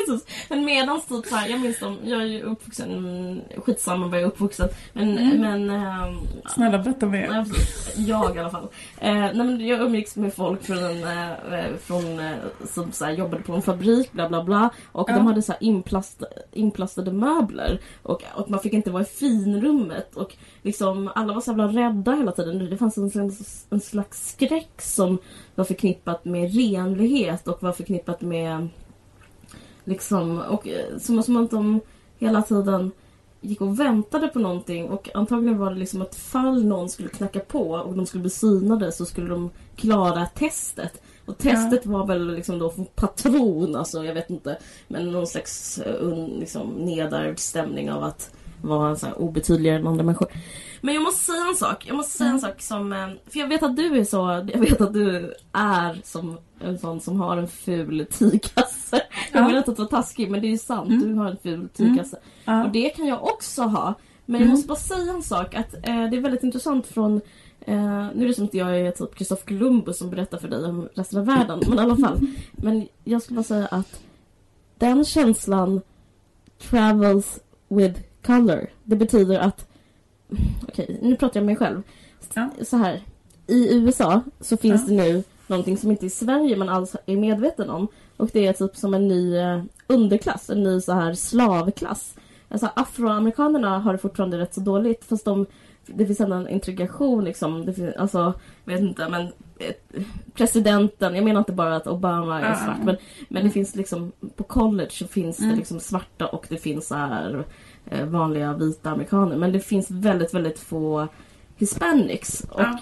Jesus. Men medans typ såhär, jag minns dem, jag är ju uppvuxen, mm, skitsamma var jag är uppvuxen. Men, Mm. men ehm, Snälla berätta mer. Precis. Jag i alla fall. Eh, nej, men jag umgicks med folk från, eh, från, eh, som så här, jobbade på en fabrik, bla bla bla. Och Ja. de hade så här inplast, inplastade möbler. Och, och man fick inte vara i finrummet. Och liksom, alla var så jävla rädda hela tiden. Det fanns en, slags- en slags skräck som var förknippat med renlighet och var förknippat med liksom, och eh, som, som att de hela tiden gick och väntade på någonting och antagligen var det liksom att fall någon skulle knacka på och de skulle bli synade så skulle de klara testet. Och testet var väl liksom då patron, alltså jag vet inte. Men någon slags eh, un, liksom, nedärvd stämning av att vara så här obetydligare än andra människor. Men jag måste säga en sak. Jag måste säga en sak som... eh, För jag vet att du är så... Jag vet att du är som en sån som har en ful tygkasse. Jag Ja. vill inte att vara taskig men det är sant. Mm. Du har en ful tygkasse. Ja. Och det kan jag också ha. Men Mm. jag måste bara säga en sak. Att eh, Det är väldigt intressant från... Eh, nu är det som att jag är typ Christopher Columbus som berättar för dig om resten av världen. Men i alla fall. Men jag skulle bara säga att den känslan travels with color. Det betyder att... Okej, nu pratar jag med mig själv. Ja. Så här. I USA så finns Ja. det nu någonting som inte i Sverige man alls är medveten om. Och det är typ som en ny eh, underklass, en ny så här slavklass. Alltså afroamerikanerna har det fortfarande rätt så dåligt fast de, det finns ändå en integration liksom. Det finns, alltså, jag vet inte men eh, presidenten, jag menar inte bara att Obama är Ja. svart men, men det finns liksom på college så finns det Mm. liksom svarta och det finns så här vanliga vita amerikaner men det finns väldigt väldigt få hispanics. Och Ja.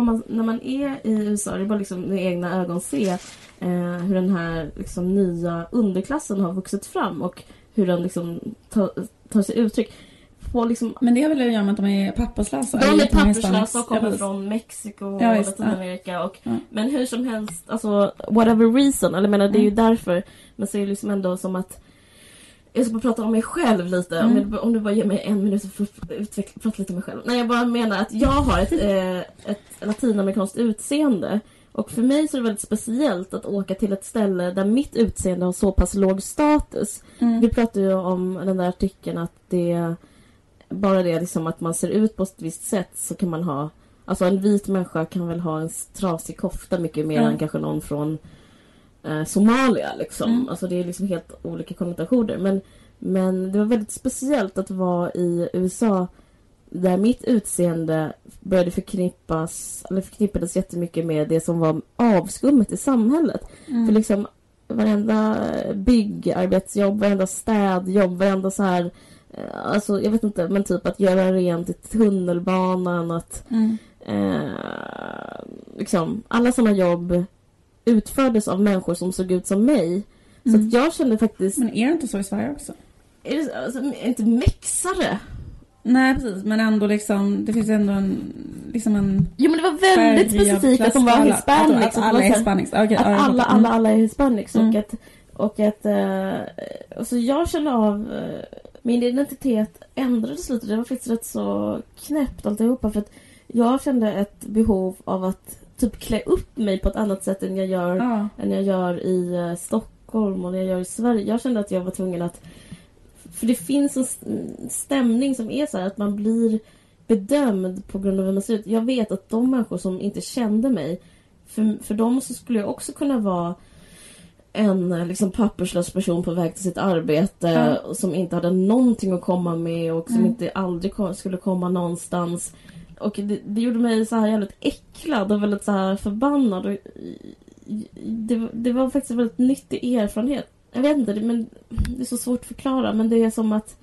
man, när man är i USA, det är bara liksom med egna ögon se eh, hur den här liksom, nya underklassen har vuxit fram och hur den liksom tar, tar sig uttryck. På liksom, Men det är väl att göra med att de är papperslösa? de är papperslösa och kommer från Mexiko och Ja, Latinamerika. Och, Ja. Men hur som helst, alltså whatever reason, eller menar det är ju Mm. därför. Men så är det liksom ändå som att jag ska bara prata om mig själv lite. Om, Mm. du, om du bara ger mig en minut för att prata lite om mig själv. Nej, jag bara menar att jag har ett, eh, ett latinamerikanskt utseende. Och för mig så är det väldigt speciellt att åka till ett ställe där mitt utseende har så pass låg status. Mm. Vi pratade ju om den där artikeln att det bara det liksom att man ser ut på ett visst sätt så kan man ha Alltså en vit människa kan väl ha en trasig kofta mycket mer Ja. än kanske någon från eh, Somalia liksom. Mm. Alltså det är liksom helt olika konnotationer. Men, men det var väldigt speciellt att vara i USA där mitt utseende började förknippas, eller förknippades jättemycket med det som var avskummet i samhället. Mm. För liksom varenda byggarbetsjobb, varenda städjobb, varenda så här eh, Alltså jag vet inte, men typ att göra rent i tunnelbanan, att Mm. eh, liksom alla sådana jobb utfördes av människor som såg ut som mig. Så Mm. att jag kände faktiskt, Men är det inte så i Sverige också? är det, alltså, är inte mexare? Nej precis, men ändå liksom, det finns ändå en, liksom en Jo men det var väldigt specifikt att de var hispanics. Att, och att alla är så hispanics. Okej, Att alla, alla, alla är hispanics och Mm. att, och att eh, alltså jag kände av eh, min identitet ändrades lite. Det var faktiskt rätt så knäppt alltihopa för att jag kände ett behov av att typ klä upp mig på ett annat sätt än jag gör, Ja. än jag gör i eh, Stockholm och när jag gör i Sverige. Jag kände att jag var tvungen att... För det finns en stämning som är så här att man blir bedömd på grund av hur man ser ut. Jag vet att de människor som inte kände mig, för, för dem så skulle jag också kunna vara en eh, liksom, papperslös person på väg till sitt arbete och som inte hade någonting att komma med och som Mm. inte aldrig kom, skulle komma någonstans. Och det, det gjorde mig så här jävligt äcklad och väldigt så här förbannad. Och, det, det var faktiskt en väldigt nyttig erfarenhet. Jag vet inte, det, men det är så svårt att förklara men det är som att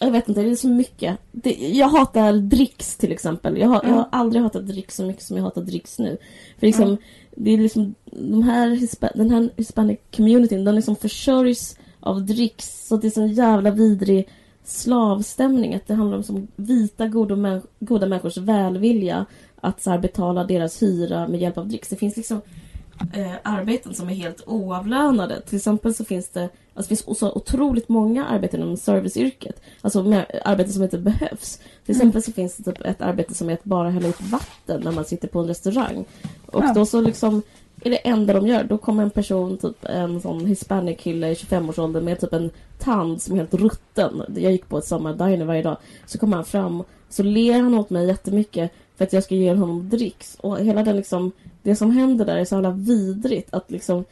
jag vet inte, det är så mycket. Det, jag hatar dricks till exempel. Jag har, jag har aldrig hatat dricks så mycket som jag hatar dricks nu. För liksom, Mm. det är liksom, de här, den här hispanic communityn, den liksom försörjs av dricks. Så det är sån jävla vidrig slavstämning. Att det handlar om som vita goda, goda människors välvilja att så här, betala deras hyra med hjälp av dricks. Det finns liksom eh, arbeten som är helt oavlönade. Till exempel så finns det alltså det finns så otroligt många arbeten inom serviceyrket. Alltså med, arbeten som inte behövs. Till exempel så finns det typ ett arbete som är att bara hälla ut vatten när man sitter på en restaurang. Och Ja. då så liksom är det enda de gör. Då kommer en person, typ en sån hispanic kille i 25-årsåldern med typ en tand som är helt rutten. Jag gick på ett sommardiner varje dag. Så kommer han fram så ler han åt mig jättemycket för att jag ska ge honom dricks. Och hela den liksom, det som händer där är så jävla vidrigt att liksom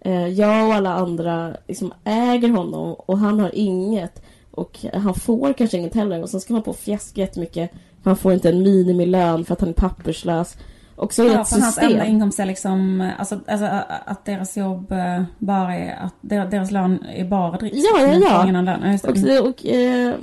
eh, jag och alla andra liksom äger honom och han har inget. Och han får kanske inget heller och sen ska han på och fjäska jättemycket. Han får inte en minimilön för att han är papperslös. Och så är det Ja, ett för hans system. enda inkomst är liksom, alltså, alltså att deras jobb eh, bara är, att der- deras lön är bara dricks. Ja, ja, ja. Ingen lön. Och, det- och, eh,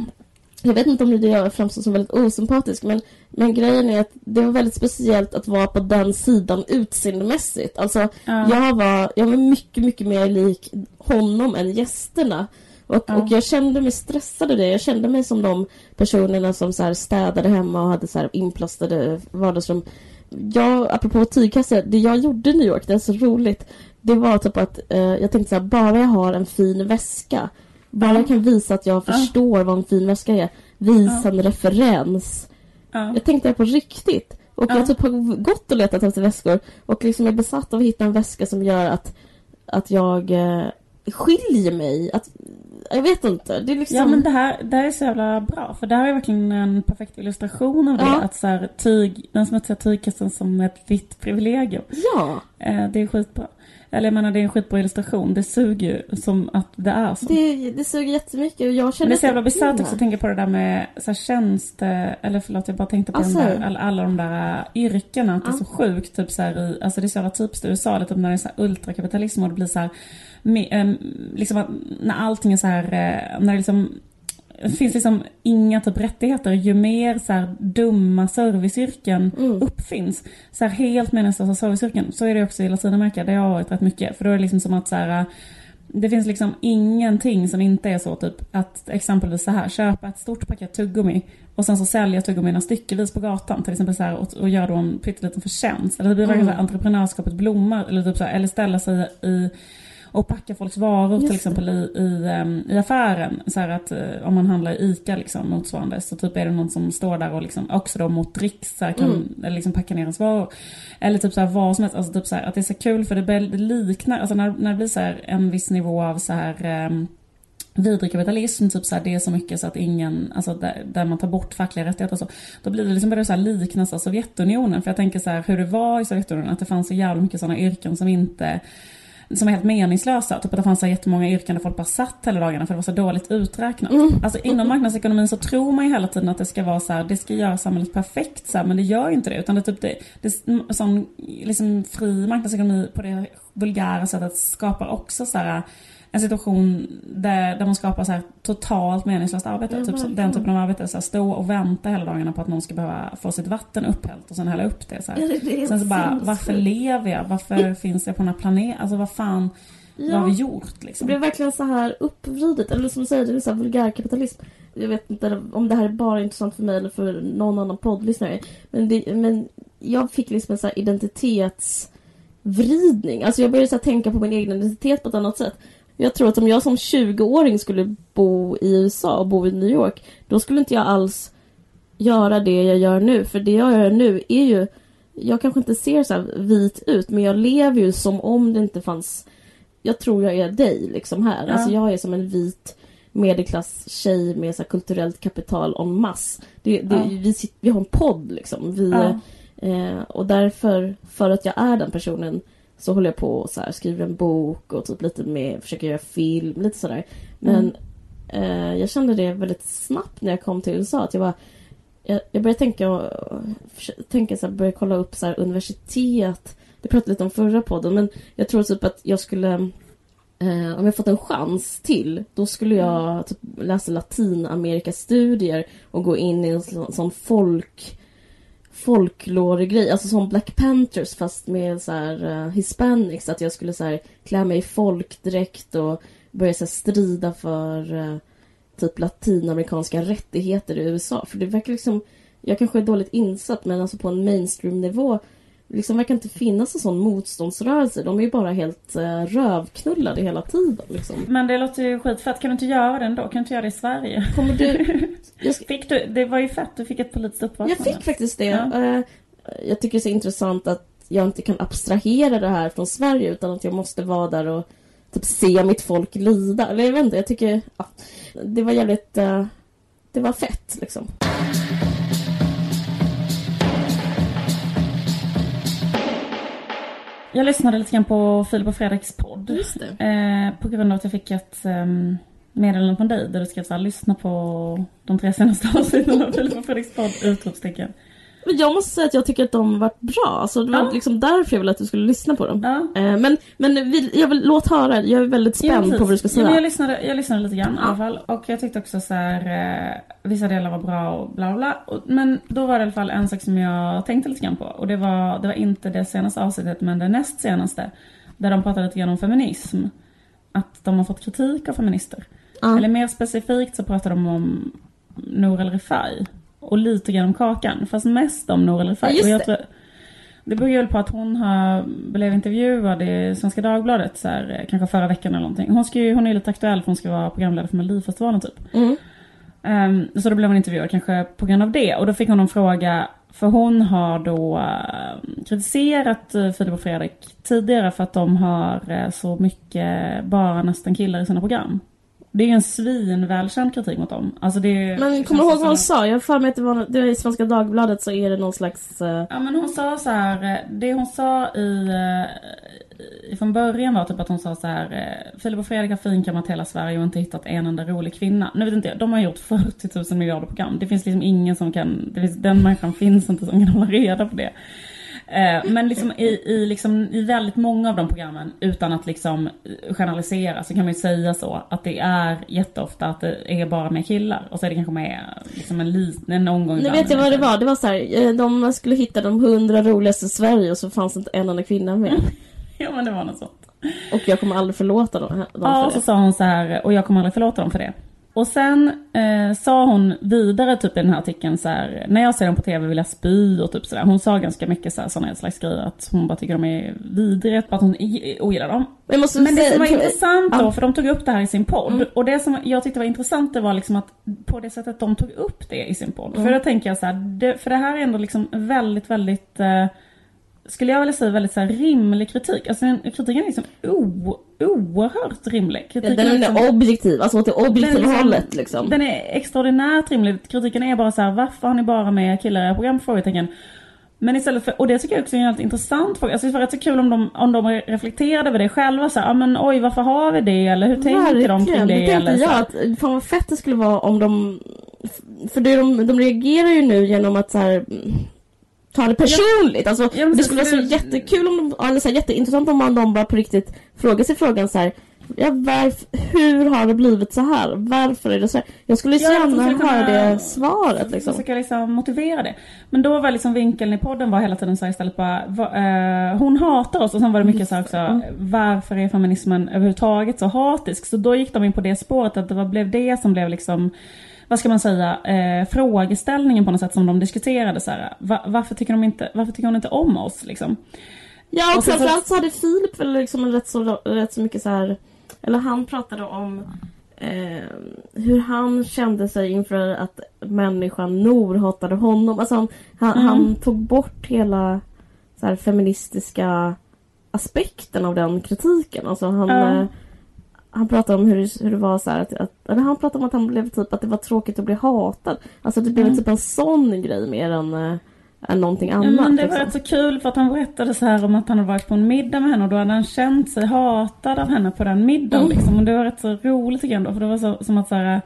jag vet inte om det gör framstår som väldigt osympatisk men, men grejen är att det var väldigt speciellt att vara på den sidan utseendemässigt. Alltså Ja. jag, var, jag var mycket, mycket mer lik honom än gästerna. Och, Ja. och jag kände mig stressad av det. Jag kände mig som de personerna som så städade hemma och hade så inplastade vardagsrum. Jag, apropå tygkassar, det jag gjorde i New York, det är så roligt. Det var typ att eh, jag tänkte så här, bara jag har en fin väska. Bara Ja. jag kan visa att jag Ja. förstår vad en fin väska är. Visa en referens. Ja. Jag tänkte det på riktigt. Och Ja. jag typ har gått och letat efter väskor. Och liksom är besatt av att hitta en väska som gör att, att jag eh, skiljer mig. Att, jag vet inte. Det är liksom... Ja men det här, det här är så jävla bra. För det här är verkligen en perfekt illustration av det. Ja. Att så här, tyg, den smutsiga tygkassen som ett vitt privilegium. Ja, Eh, det är skitbra. Eller jag menar det är en skitbra illustration. Det suger ju som att det är så. det, det suger jättemycket. Och jag Men känner det är så jävla bisarrt också att tänka på det där med så här tjänste, eller förlåt jag bara tänkte på Alltså. där, alla, alla de där yrkena, att det är så sjukt typ så här i, alltså det är så jävla typiskt i USA, typ när det är så här ultrakapitalism och det blir så här, me, em, liksom att när allting är så här, eh, när det liksom det finns liksom inga typ rättigheter. Ju mer så här dumma serviceyrken Mm. uppfinns, så här helt meningslösa serviceyrken, så är det också i Latinamerika, jag har varit rätt mycket. För då är det liksom som att så här, det finns liksom ingenting som inte är så typ att exempelvis så här köpa ett stort paket tuggummi och sen så sälja tuggummina styckevis på gatan till exempel så här och, och göra då en pytteliten förtjänst. Eller det blir verkligen Mm. så här entreprenörskapet blommar eller typ så här, eller ställa sig i och packa folks varor Just till exempel i, i, em, i affären. Så här att eh, om man handlar i ICA liksom motsvarande så typ är det någon som står där och liksom också då mot dricks så här, kan Mm. eller liksom packa ner ens varor. Eller typ så här vad som helst, alltså typ så här, att det är så kul för det liknar, alltså när, när det blir så här en viss nivå av så här um, vidrig kapitalism, typ så här, det är så mycket så att ingen, alltså där, där man tar bort fackliga rättigheter och så, då blir det liksom börjar det så här likna så här Sovjetunionen. För jag tänker så här hur det var i Sovjetunionen, att det fanns så jävla mycket sådana yrken som inte som är helt meningslösa. Typ att det fanns så jättemånga yrken där folk bara satt hela dagarna för det var så dåligt uträknat. Alltså inom marknadsekonomin så tror man ju hela tiden att det ska vara så här, det ska göra samhället perfekt så här, men det gör ju inte det. Utan det är typ det, det sån liksom fri marknadsekonomi på det vulgära sättet skapar också så här en situation där, där man skapar så här totalt meningslöst arbete. Ja, typ så, verkligen. den typen av arbete, så här, stå och vänta hela dagarna på att någon ska behöva få sitt vatten upphällt och sen hälla upp det. Så här. Ja, det- det Sen så bara, varför lever jag? Varför finns jag på den här planeten? Alltså vad fan, vad har vi gjort Det liksom? blev verkligen så här uppvridet, eller som du säger, det är så här vulgärkapitalism. Jag vet inte om det här är bara intressant för mig eller för någon annan poddlyssnare. Men, det, men jag fick liksom en så identitetsvridning. Alltså jag började så tänka på min egen identitet på ett annat sätt. Jag tror att om jag som 20-åring skulle bo i USA och bo i New York, då skulle inte jag alls göra det jag gör nu. För det jag gör nu är ju jag kanske inte ser så här vit ut men jag lever ju som om det inte fanns Jag tror jag är dig liksom här. Ja. Alltså jag är som en vit medelklass tjej med så kulturellt kapital en mass. Det, det, Ja. vi, vi har en podd liksom. Vi, Ja. eh, och därför, för att jag är den personen så håller jag på och så här, skriver en bok och typ lite med, försöker göra film, lite sådär. Men eh, jag kände det väldigt snabbt när jag kom till USA. Att jag, bara, jag, jag började tänka, och, tänka så här, började kolla upp så här, universitet. Det pratade lite om förra podden men jag tror typ att jag skulle eh, om jag fått en chans till då skulle jag typ läsa Latinamerikastudier och gå in i en sån, sån folk folklore-grej, alltså som Black Panthers fast med så här uh, hispanics, att jag skulle så här klä mig i folkdräkt och börja så här, strida för uh, typ latinamerikanska rättigheter i USA. För det verkar liksom, jag kanske är dåligt insatt men alltså på en mainstream-nivå liksom verkar inte finnas en sån motståndsrörelse. De är ju bara helt uh, rövknullade hela tiden liksom. Men det låter ju skitfett. Kan du inte göra det ändå? Kan du inte göra det i Sverige? Kommer du... Jag, ska, Fick du, det var ju fett. Du fick ett politiskt jag uppvaknande. fick faktiskt det. Ja. Eh, jag tycker det är så intressant att jag inte kan abstrahera det här från Sverige utan att jag måste vara där och typ se mitt folk lida. Eller jag vet inte, jag tycker... Ja, det var jävligt... eh, det var fett liksom. Jag lyssnade lite grann på Filip och Fredriks podd. Just det. Eh, på grund av att jag fick ett um, meddelande från dig där du skrev såhär, lyssna på de tre senaste avsnitten av Filip och Fredriks podd! Utropstecken. Men jag måste säga att jag tycker att de varit bra. Alltså, det var Ja. liksom därför jag ville att du skulle lyssna på dem. Ja. Eh, men men vi, jag vill, låt höra. Jag är väldigt Ja, spänd precis. på vad du ska Ja, säga. men jag, lyssnade, jag lyssnade lite grann i Ja. alla fall. Och jag tyckte också så här, eh, vissa delar var bra och bla bla men då var det i alla fall en sak som jag tänkte lite grann på. Och det var, det var inte det senaste avsnittet men det näst senaste. Där de pratade lite grann om feminism. Att de har fått kritik av feminister. Ja. Eller mer specifikt så pratade de om Nour El Refai. Och lite grann om Kakan. Fast mest om Nour El Refai. Ja, det. det beror ju på att hon har, blev intervjuad i Svenska Dagbladet så här, eh, kanske förra veckan eller någonting. Hon, ska ju, hon är ju lite aktuell för hon ska vara programledare för Melodifestivalen typ. Mm. Ehm, så då blev hon intervjuad kanske på grund av det. Och då fick hon en fråga, för hon har då eh, kritiserat uh, Filip och Fredrik tidigare för att de har eh, så mycket bara nästan killar i sina program. Det är en svinvälkänd kritik mot dem. Alltså det Men kommer du ihåg vad hon sa? Jag har för mig att det var, det var i Svenska Dagbladet så är det någon slags... eh, Ja men hon sa så här, eh, det hon sa i, eh, i från början var typ att hon sa så här, Filip och Fredrik har finkammat hela Sverige och inte hittat en enda rolig kvinna. Nu vet inte jag, de har gjort 40 000 miljarder program. Det finns liksom ingen som kan, det finns, den människan finns inte som kan hålla reda på det. Eh, Men liksom i, i, liksom i väldigt många av de programmen, utan att liksom generalisera, så kan man ju säga så att det är jätteofta att det är bara med killar. Och så är det kanske med liksom en liten en omgång Nu vet jag vad det var. Det var så här, eh, de skulle hitta de hundra roligaste i Sverige och så fanns inte en enda kvinna med. Ja men det var något sånt. Och jag kommer aldrig förlåta dem, dem Ja, för så det. sa hon så här, och jag kommer aldrig förlåta dem för det. Och sen eh, sa hon vidare typ i den här artikeln så här, när jag ser dem på tv vill jag spy och typ sådär. Hon sa ganska mycket så här, sådana slags grejer att hon bara tycker de är vidriga, att hon ogillar dem. Men, Men det säga, som var intressant då, Ja. för de tog upp det här i sin podd. Mm. Och det som jag tyckte var intressant det var liksom att på det sättet de tog upp det i sin podd. Mm. För då tänker jag så här, det, för det här är ändå liksom väldigt, väldigt eh, skulle jag vilja säga väldigt så här rimlig kritik. Alltså den, kritiken är liksom o, oerhört rimlig. Kritiken Den är liksom- objektiv, alltså åt det objektiva liksom- hållet liksom. Den är extraordinärt rimlig. Kritiken är bara så här, varför har ni bara med killar i era program? Frågetecken. Men istället för, och det tycker jag också är en väldigt intressant fråga. Alltså det var rätt så kul om de, om de reflekterade över det själva. Så här, ah, men oj varför har vi det? Eller hur tänker de kring Verkligen. det? Det tänkte eller jag att, fan vad fett det skulle vara om de... För det, de, de reagerar ju nu genom att så här, mm, ta det personligt. Alltså, Ja, det skulle vara så jättekul om de, eller så här, jätteintressant om man de bara på riktigt frågar sig frågan så här. Ja, varf, hur har det blivit så här? Varför är det så här? Jag skulle så gärna höra det svaret liksom. Försöka liksom motivera det. Men då var liksom vinkeln i podden var hela tiden så här istället bara, va, eh, hon hatar oss och sen var det mycket så här också, varför är feminismen överhuvudtaget så hatisk? Så då gick de in på det spåret att det var, blev det som blev liksom vad ska man säga, eh, frågeställningen på något sätt som de diskuterade så här. Va, varför, tycker de inte, varför tycker hon inte om oss liksom? Ja, och Och så- framförallt så hade Filip väl liksom rätt så, rätt så mycket så här, eller han pratade om eh, hur han kände sig inför att människan Nor hatade honom. Alltså han, han, Mm. han tog bort hela så här, feministiska aspekten av den kritiken. Alltså han, Ja. eh, han pratade om hur, det- hur det var så här att, att eller han pratade om att han blev typ att det var tråkigt att bli hatad. Alltså det blev Mm. typ en sån grej mer än, äh, än någonting Ja, annat. men det var liksom. rätt så kul för att han berättade så här om att han hade varit på en middag med henne och då hade han känt sig hatad av henne på den middagen. Mm. Liksom. Och det var rätt så roligt jag ändå. För det var så, som att så här,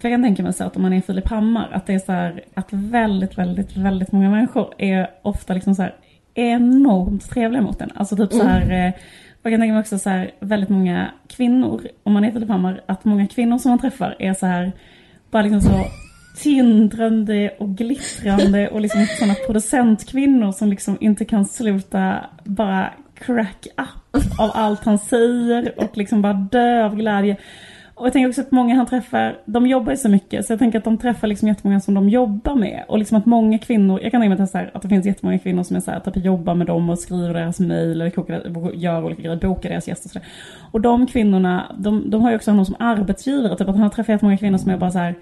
för jag kan tänka mig så att om man är Filip Hammar, att det är så här, att väldigt, väldigt, väldigt många människor är ofta liksom så här enormt trevliga mot en. Alltså typ så här, eh, jag kan tänka mig också så här, väldigt många kvinnor, om man heter typ Filip att många kvinnor som man träffar är så här, bara liksom så tindrande och glittrande och liksom sådana producentkvinnor som liksom inte kan sluta bara crack up av allt han säger och liksom bara dö av glädje. Och jag tänker också att många han träffar, de jobbar ju så mycket så jag tänker att de träffar liksom jättemånga som de jobbar med. Och liksom att många kvinnor, jag kan tänka mig att det, här, att det finns jättemånga kvinnor som är så här, typ jobbar med dem och skriver deras mejl eller kokar, gör olika grejer, bokar deras gäster och sådär. Och de kvinnorna, de, de har ju också honom som arbetsgivare, typ att han har träffat jättemånga kvinnor som är bara så här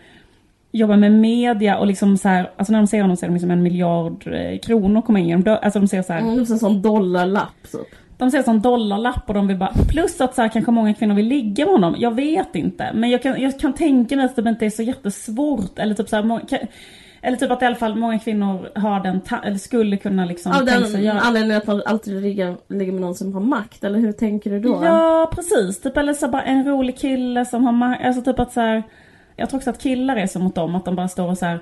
jobbar med media och liksom så här, alltså när de ser honom ser de liksom en miljard eh, kronor komma in. genom alltså de ser så här, Mm, en sån dollarlapp typ de ser som dollarlapp och de vill bara, plus att så här, kanske många kvinnor vill ligga med honom. Jag vet inte. Men jag kan, jag kan tänka mig att det inte är så jättesvårt. Eller typ så här, må- kan, eller typ att i alla fall många kvinnor har den, eller skulle kunna liksom Av sig den göra. anledningen att man alltid ligger, ligger med någon som har makt, eller hur tänker du då? Ja precis, typ eller så bara en rolig kille som har ma- alltså typ att så här, Jag tror också att killar är så mot dem att de bara står och så här.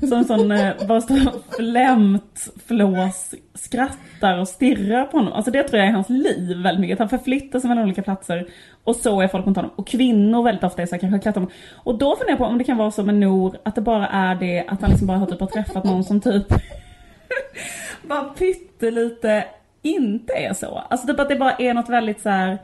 Som en sån, eh, bara står och flämt flås, skrattar och stirrar på honom. Alltså det tror jag är hans liv väldigt mycket. Att han förflyttar sig mellan olika platser. Och så är folk mot honom. Och kvinnor väldigt ofta är så här, kanske klättrar om. Och då funderar jag på om det kan vara så med Nor, att det bara är det att han liksom bara har typ har träffat någon som typ bara pyttelite inte är så. Alltså typ att det bara är något väldigt så här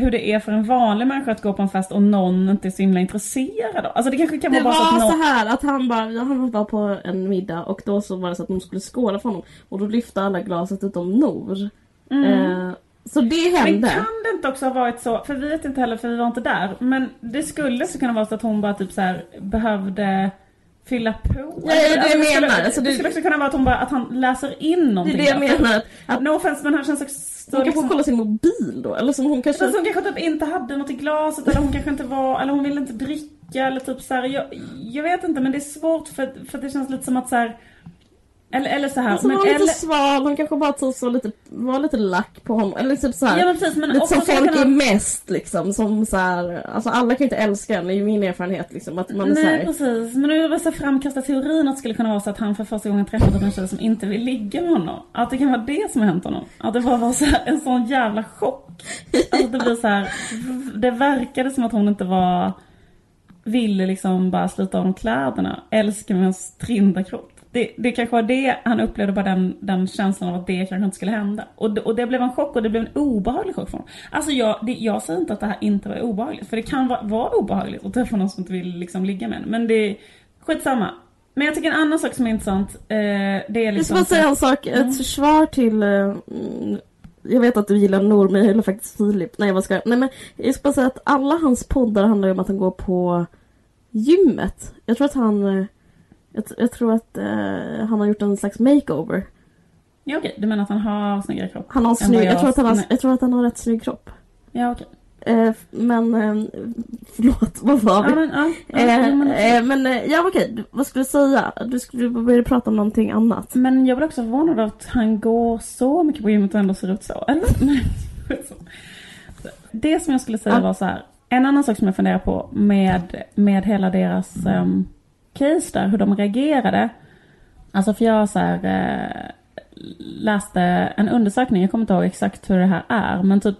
hur det är för en vanlig människa att gå på en fest och någon inte är så himla intresserad av. Alltså det kanske kan Det vara bara så var att så någon... här att han bara, han var på en middag och då så var det så att de skulle skåla för honom och då lyfte alla glaset utom Nor. Eh, så det Mm. Men hände. kan det inte också ha varit så, för vi vet inte heller för vi var inte där, men det skulle så kunna vara så att hon bara typ så här behövde fylla på. Ja, det är det jag skulle, menar. Alltså, det det- skulle också kunna vara att hon bara, att han läser in Det är någonting. det jag menar. Att No offense men han känns också så hon kanske liksom, kolla sin mobil då eller som hon kanske... Alltså hon kanske typ inte hade något i glaset eller hon kanske inte var, eller hon ville inte dricka eller typ så här, jag, jag vet inte men det är svårt för, för det känns lite som att så här. Eller, eller så här, Alltså, hon men var lite eller, sval, hon kanske bara typ så lite, var lite lack på honom. Eller typ såhär, Ja men precis men lite som folk kunna- är mest liksom. Som såhär, alltså alla kan ju inte älska en, det är ju min erfarenhet liksom. Att man är Nej såhär, precis, men det så framkasta teorin att det skulle kunna vara så att han för första gången träffat en tjej som inte vill ligga med honom. Att det kan vara det som har hänt honom. Att det bara var så här, en sån jävla chock. Alltså det blir så här, det verkade som att hon inte var, ville liksom bara sluta av de kläderna, älska med hans trinda kropp. Det, det kanske var det han upplevde, bara den, den känslan av att det kanske inte skulle hända. Och, det- och det blev en chock och det blev en obehaglig chock för honom. Alltså jag, det, jag säger inte att det här inte var obehagligt, för det kan vara, vara obehagligt att träffa någon som inte vill liksom ligga med en. Men det skitsamma. Men jag tycker en annan sak som är intressant, eh, det är Jag ska liksom... bara säga en sak, Mm. ett försvar till... eh, jag vet att du gillar Nor, men jag gillar faktiskt Filip. Nej, vad ska jag? Nej, men jag ska bara säga att alla hans poddar handlar ju om att han går på gymmet. Jag tror att han... Jag, jag tror att eh, han har gjort en slags makeover. Ja okej, du menar att han har snyggare kropp? Han har snygg, vad jag, tror att han har, jag tror att han har rätt snygg kropp. Ja okej. Eh, men... Eh, förlåt, vad var vi? Ja men, ja, ja, Eh, men, eh, ja okej, vad skulle du säga? Du skulle börja prata om någonting annat. men jag blir också förvånad att han går så mycket på gymmet och ändå ser ut så. Eller? Det som jag skulle säga var så här. En annan sak som jag funderar på med, med hela deras um, case där, hur de reagerade. Alltså för jag så här, eh, läste en undersökning, jag kommer inte ihåg exakt hur det här är, men typ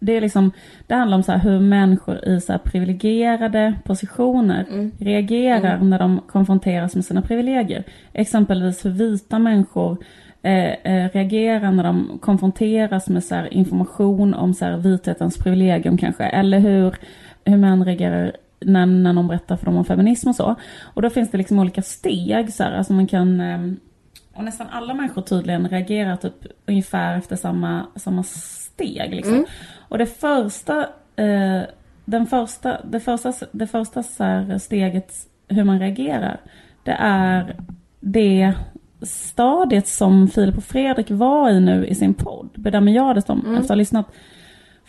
det är liksom, det handlar om så hur människor i så privilegierade positioner Mm. reagerar när de konfronteras med sina privilegier. Exempelvis hur vita människor eh, eh, reagerar när de konfronteras med så information om så här vithetens privilegium kanske. Eller hur, hur män reagerar när, när någon berättar för dem om feminism och så. Och då finns det liksom olika steg så här, alltså man kan ehm, och nästan alla människor tydligen reagerar typ ungefär efter samma, samma steg. Liksom. Mm. Och det första, eh, den första, det första, det första så steget hur man reagerar, det är det stadiet som Filip och Fredrik var i nu i sin podd, bedömer jag det som, Mm. efter att ha lyssnat.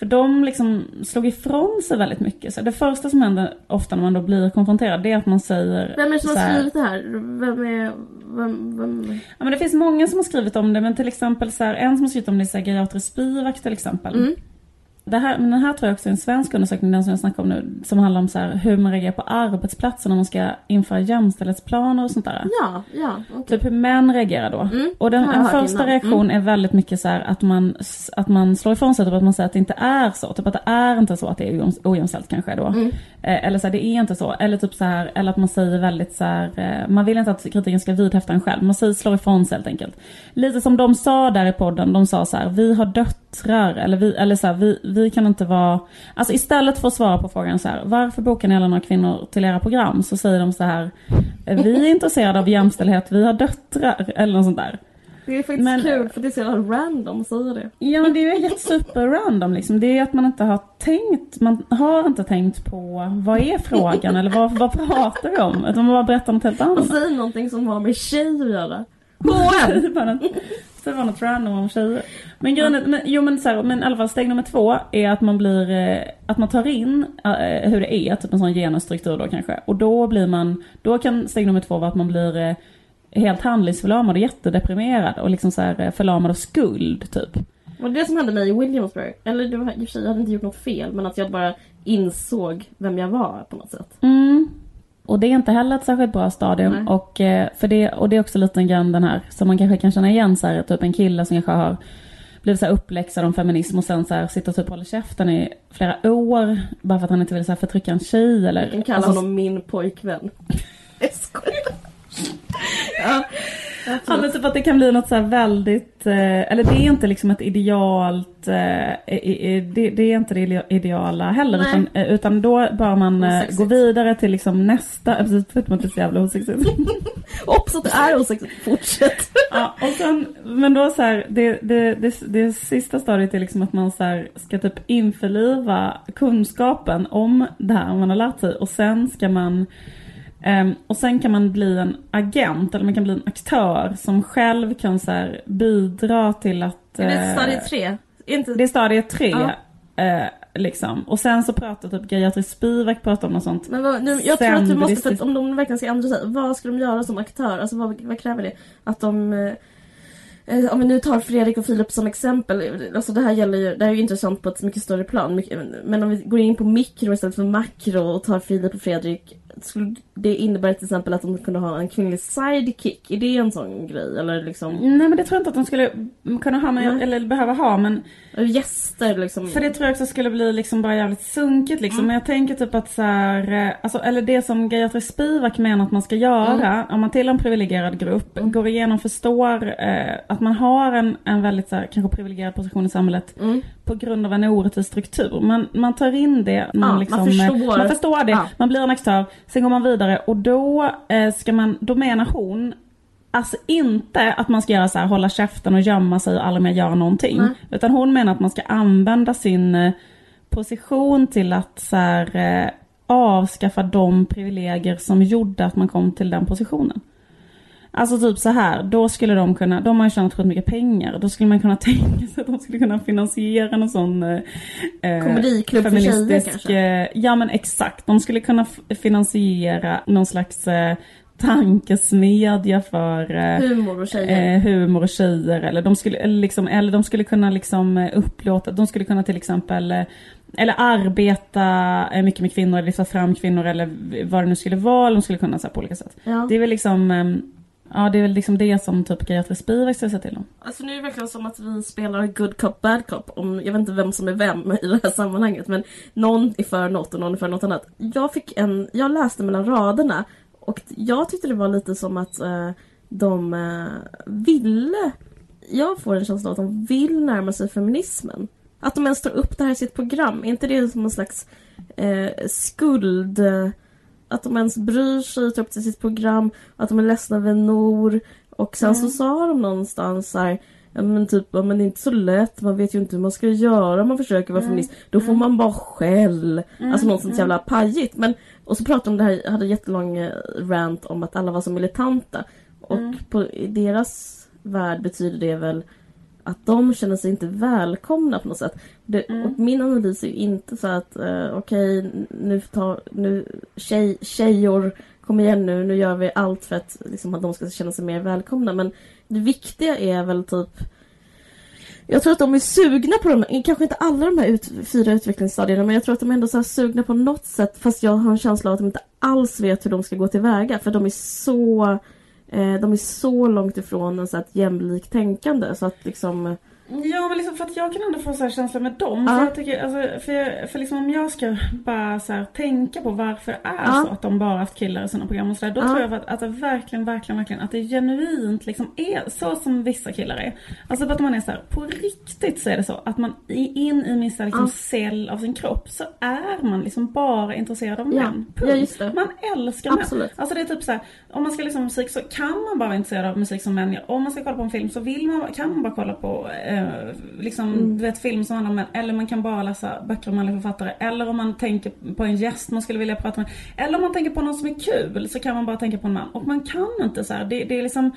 För de liksom slog ifrån sig väldigt mycket. Så det första som händer ofta när man då blir konfronterad, det är att man säger... Vem är det som så har här- skrivit det här? Vem är... Vem, vem... Ja, men det finns många som har skrivit om det, men till exempel så här, en som har skrivit om det är så här, Gayatri Spivak till exempel. Mm. Det här, men den här tror jag också är en svensk undersökning, den som jag snackar om nu, som handlar om så här, hur man reagerar på arbetsplatser när man ska införa jämställdhetsplaner och sånt där. Ja, ja, okej. Typ hur män reagerar då. Mm, Och den, har jag en hört första reaktion är väldigt mycket så här att man, att man slår ifrån sig, typ att man säger att det inte är så. Typ att det är inte så att det är ojäms- ojämställt kanske då. Mm. Eh, Eller så här, det är inte så. Eller typ så här, eller att man säger väldigt så här, eh, man vill inte att kritiken ska vidhäfta en själv. Man säger slår ifrån sig helt enkelt. Lite som de sa där i podden, de sa så här, vi har döttrar, eller vi, eller så här, vi, vi kan inte vara, alltså istället för att svara på frågan så här, varför bokar ni alla några kvinnor till era program? Så säger de så här, "Eh, vi är intresserade av jämställdhet, vi har döttrar, eller något sånt där. Det är faktiskt Men- kul för det är så jävla random att säga det. Ja men det är ju helt super random liksom. Det är att man inte har tänkt, man har inte tänkt på vad är frågan eller vad, vad pratar vi om? Utan man bara berättar något helt annat. säger någonting som har med tjej att göra. Det är bara något- det var något random om tjejer. Men grejen är, men, jo men så här, men i alla fall steg nummer två är att man blir, eh, att man tar in eh, hur det är, typ en sån genusstruktur då kanske. Och då blir man, då kan steg nummer två vara att man blir eh, helt handlingsförlamad och jättedeprimerad och liksom så här eh, förlamad av skuld typ. Och det som hände mig i Williamsburg, eller det var i och för sig, jag hade inte gjort något fel, men att jag bara insåg vem jag var på något sätt. Mm. Och det är inte heller ett särskilt bra stadium. Nej. Och, eh, för det, och det är också lite grann den här, som man kanske kan känna igen så här, typ en kille som kanske har blivit så här uppläxad om feminism och sen så här sitter och typ håller käften i flera år bara för att han inte vill så här förtrycka en tjej eller... Jag kan kalla alltså, honom min pojkvän. Jag skojar. Ja. Men typ att det kan bli något så här väldigt, eh, eller det är inte liksom ett idealt, eh, det, är inte det ide- ideala heller Nej. utan, eh, utan då bör man Osexigt. gå vidare till liksom nästa, precis förutom att det är så jävla osexigt. Ops att det är osexigt. Fortsätt. Ja, och sen, men då så här, det, det, det, det sista stadiet är liksom att man så här ska typ införliva kunskapen om det här man har lärt sig och sen ska man ehm, och sen kan man bli en agent eller man kan bli en aktör som själv kan så bidra till att... Det är eh, stadie tre. Inte... Det är stadie tre. Ja. Eh, liksom. Och sen så pratar typ Gayatri Spivak pratar om något sånt. Men vad, nu, jag tror att du måste, för att om de verkligen ska ändra sig, vad ska de göra som aktör? Alltså vad, vad kräver det? Att de... Eh, om vi nu tar Fredrik och Filip som exempel, alltså det här gäller ju, det här är ju intressant på ett mycket större plan. Men om vi går in på mikro istället för makro och tar Filip och Fredrik, skulle det innebära till exempel att de kunde ha en kvinnlig sidekick? Är det en sån grej? Eller liksom Nej men det tror jag inte att de skulle kunna ha, Nej. eller behöva ha men gäster liksom? För det tror jag också skulle bli liksom bara jävligt sunkigt liksom. Men jag tänker typ att så här, eh, alltså, eller det som Gayatri Spivak menar att man ska göra, om man tillhör en privilegierad grupp, går igenom, förstår eh, att man har en, en väldigt så här, kanske privilegierad position i samhället Mm. På grund av en orättvis struktur. Man, man tar in det, man, man liksom, eh, förstår. man förstår det, Ja. man blir en aktör, sen går man vidare och då eh, ska man, då menar hon Alltså inte att man ska göra så här, hålla käften och gömma sig och aldrig mer göra någonting. Nej. Utan hon menar att man ska använda sin eh, position till att så här, eh, avskaffa de privilegier som gjorde att man kom till den positionen. Alltså typ så här, då skulle de kunna, de har ju tjänat sjukt mycket pengar, då skulle man kunna tänka sig att de skulle kunna finansiera någon sån eh, eh, Komediklubb för tjejer kanske? eh, ja men exakt, de skulle kunna finansiera någon slags eh, tankesmedja för eh, Humor och tjejer. eh, humor och tjejer eller de skulle, eller liksom, eller de skulle kunna liksom eh, upplåta, de skulle kunna till exempel eh, eller arbeta mycket med kvinnor eller lyfta fram kvinnor eller vad det nu skulle vara, de skulle kunna så här, på olika sätt. ja. Det är väl liksom, eh, ja det är väl liksom det som typ Gayatri Spivak ska säga till om. Alltså nu är det verkligen som att vi spelar good cop bad cop. Om, jag vet inte vem som är vem i det här sammanhanget men någon är för något och någon är för något annat. Jag fick en, jag läste mellan raderna och jag tyckte det var lite som att eh, de eh, ville, jag får en känsla av att de vill närma sig feminismen. Att de ens tar upp det här i sitt program, är inte det som en slags eh, skuld? Eh, att de ens bryr sig, tar upp i sitt program, att de är ledsna över Nor. Och sen så sa de någonstans så här, ja men typ, ja, men det är inte så lätt, man vet ju inte hur man ska göra om man försöker vara feminist. Då får man bara skäll. Alltså något sånt jävla pajigt. Men, och så pratade de om det här, hade jättelång eh, rant om att alla var så militanta. Och Mm. på, i deras värld betyder det väl att de känner sig inte välkomna på något sätt. Det, Mm. Och min analys är ju inte så att eh, okej, nu tar nu tjej, tjejor, kom igen nu, nu gör vi allt för att, liksom, att de ska känna sig mer välkomna. Men det viktiga är väl typ jag tror att de är sugna på de, kanske inte alla de här ut, fyra utvecklingsstadierna, men jag tror att de är ändå så sugna på något sätt. Fast jag har en känsla av att de inte alls vet hur de ska gå tillväga. För de är så, Eh, de är så långt ifrån en så att jämlik tänkande. Så att liksom, Ja men liksom för att jag kan ändå få så här känsla med dem. Ja. För, jag tycker, alltså, för, jag, för liksom om jag ska bara så tänka på varför det är Ja. så att de bara haft killar i sina program och sådär. Då Ja. tror jag att, att det verkligen, verkligen, verkligen att det genuint liksom är så som vissa killar är. Alltså att man är så här, på riktigt så är det så att man in i minsta liksom, cell av sin kropp så är man liksom bara intresserad av män. Ja, just det. Man älskar män. Absolut. Alltså det är typ så här, om man ska lyssna på musik så kan man bara vara intresserad av musik som män. Om man ska kolla på en film så vill man, kan man bara kolla på eh, liksom, Mm. du vet, film som handlar om män. Eller man kan bara läsa böcker om manliga författare. Eller om man tänker på en gäst man skulle vilja prata med. Eller om man tänker på någon som är kul så kan man bara tänka på en man. Och man kan inte så här. Det, det är liksom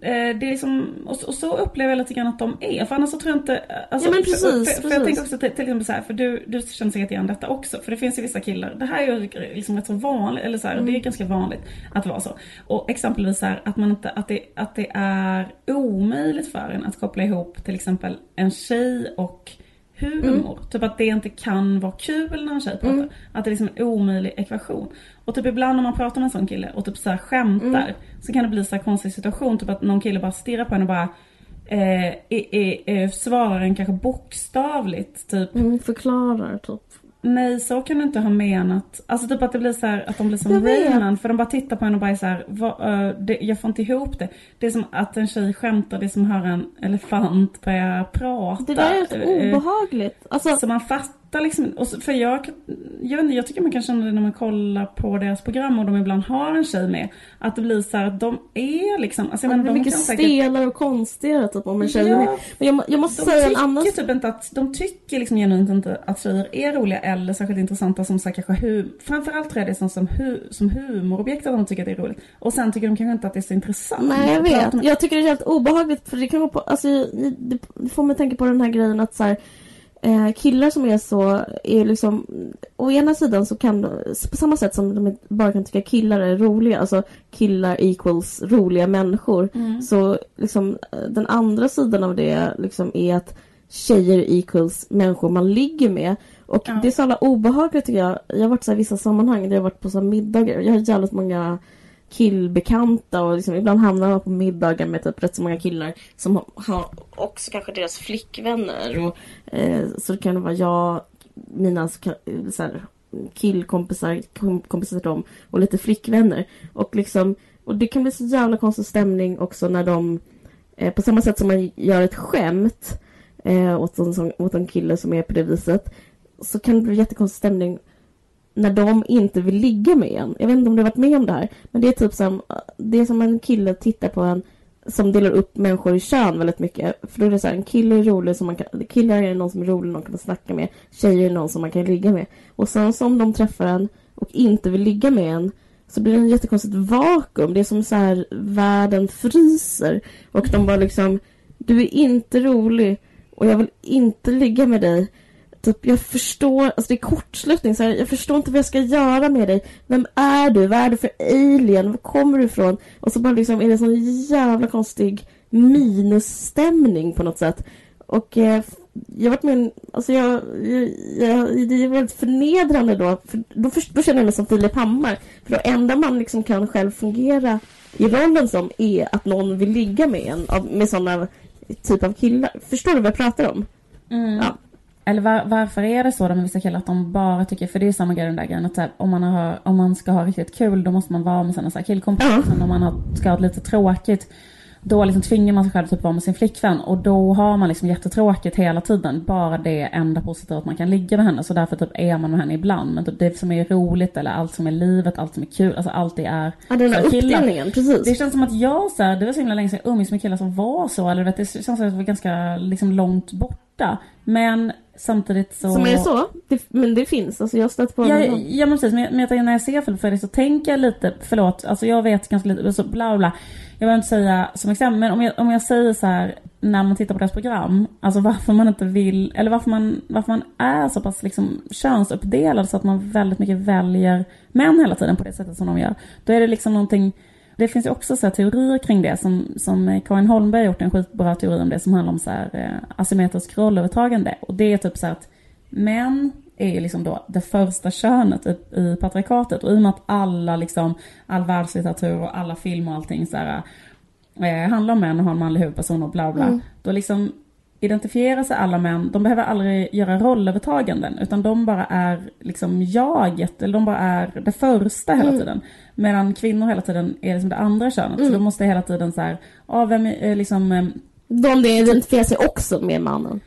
det är liksom, och, och så upplever jag lite grann att de är. För annars så tror jag inte... Alltså, Ja, men precis, för, för, för jag precis. tänker också till, till exempel så här, för du, du känner säkert igen detta också. För det finns ju vissa killar, det här är ju liksom rätt så vanligt, eller så här, det är ganska vanligt att vara så. Och exempelvis så här, att man inte, att det, att det är omöjligt för en att koppla ihop till exempel en tjej och humor. Typ att det inte kan vara kul när en tjej pratar. Att det är liksom en omöjlig ekvation. Och typ ibland när man pratar med en sån kille och typ så här skämtar så kan det bli så här konstig situation. Typ att någon kille bara stirrar på en och bara eh, är, är, svarar en kanske bokstavligt. Typ mm, förklarar typ. Nej så kan du inte ha menat. Alltså typ att det blir så här, att de blir som. Rayman. För de bara tittar på en och bara är så här, vad, eh, det, jag får inte ihop det. Det är som att en tjej skämtar, det är som att höra en elefant börja prata. Det där är helt Eh, obehagligt. Alltså, så man fattar liksom och så- För jag, jag vet inte, jag tycker man kan känna det när man kollar på deras program och de ibland har en tjej med. Att det blir så här de är liksom, alltså jag menar, de mycket kan säkert stelare och konstigare typ om en tjej Ja. med. Men jag, jag måste säga en annan typ inte att, de tycker liksom genuint inte att tjejer är roliga eller särskilt intressanta som så här, kanske hu, framförallt tror jag det är som, som, hu, som humorobjekt att de tycker att det är roligt. Och sen tycker de kanske inte att det är så intressant. Nej jag vet. Jag tycker det är helt obehagligt för det kan vara på, alltså det får mig tänka på den här grejen att så här, eh, killar som är så är liksom å ena sidan så kan de, på samma sätt som de bara kan tycka killar är roliga, alltså killar equals roliga människor. Mm. Så liksom eh, den andra sidan av det liksom är att tjejer equals människor man ligger med. Och Ja. det är så alla obehagligt tycker jag. Jag har varit så i vissa sammanhang där jag har varit på så middagar. Jag har jävligt många killbekanta och liksom, ibland hamnar man på middagar med typ rätt så många killar som har, har också kanske deras flickvänner. Och, eh, så det kan det vara jag, mina så, så här, killkompisar, kom, kompisar till dem och lite flickvänner. Och liksom, och det kan bli så jävla konstig stämning också när de eh, på samma sätt som man gör ett skämt eh, åt, en, åt en kille som är på det viset så kan det bli jättekonstig stämning när de inte vill ligga med en. Jag vet inte om du har varit med om det här. Men det är typ som, det är som en kille tittar på en som delar upp människor i kön väldigt mycket. För då är det så här, en kille är rolig som man kan, killar är någon som är rolig, någon kan snacka med. Tjejer är någon som man kan ligga med. Och sen som de träffar en och inte vill ligga med en så blir det en jättekonstigt vakuum. Det är som så här, världen fryser. Och de bara liksom, du är inte rolig och jag vill inte ligga med dig. Typ, jag förstår, alltså det är kortslutning, så här, jag förstår inte vad jag ska göra med dig. Vem är du? Vad är du för alien? Var kommer du ifrån? Och så bara liksom är det en sån jävla konstig minusstämning på något sätt. Och eh, jag varit med en- alltså jag, jag, jag, det är väldigt förnedrande då. För då, först, då känner jag mig som Filip Hammar. För det enda man liksom kan själv fungera i rollen som är att någon vill ligga med en, av, med sådana typ av killar. Förstår du vad jag pratar om? Mm. Ja. Eller var, varför är det så då med vissa killar att de bara tycker, för det är ju samma grej den där grejen att här, om, man har, om man ska ha riktigt kul då måste man vara med sina så här killkompisar. Sen om man har, ska ha lite tråkigt då liksom tvingar man sig själv typ vara med sin flickvän och då har man liksom jättetråkigt hela tiden. Bara det enda positiva att man kan ligga med henne så därför typ är man med henne ibland. Men typ det som är roligt eller allt som är livet, allt som är kul, alltså allt det är Ja, den killar. uppdelningen, precis. Det känns som att jag så här, det var så himla länge sedan jag umgicks med killar som var så, eller vet, det känns som att det var ganska liksom långt borta. Men samtidigt så... Som är så? Det, men det finns, alltså jag har stött på Ja, det. ja men precis, men jag, men jag när jag ser film för det så tänker jag lite, förlåt, alltså jag vet ganska lite, så bla bla. Jag behöver inte säga som exempel, men om jag, om jag säger så här när man tittar på deras program, alltså varför man inte vill, eller varför man, varför man är så pass liksom könsuppdelad så att man väldigt mycket väljer män hela tiden på det sättet som de gör. Då är det liksom någonting det finns ju också så teorier kring det som, som Karin Holmberg har gjort en skitbra teori om det som handlar om så här, eh, asymmetrisk rollövertagande. Och det är typ så att män är ju liksom då det första könet i, i patriarkatet. Och i och med att alla liksom, all världslitteratur och alla filmer och allting så här, eh, handlar om män och har en manlig huvudperson och bla bla. Mm. Då liksom identifierar sig alla män, de behöver aldrig göra rollövertaganden utan de bara är liksom jaget, eller de bara är det första hela Mm. tiden. Medan kvinnor hela tiden är liksom det andra könet. Så Mm. de måste hela tiden så här, ja vem är eh, liksom eh, De identifierar sig också med mannen.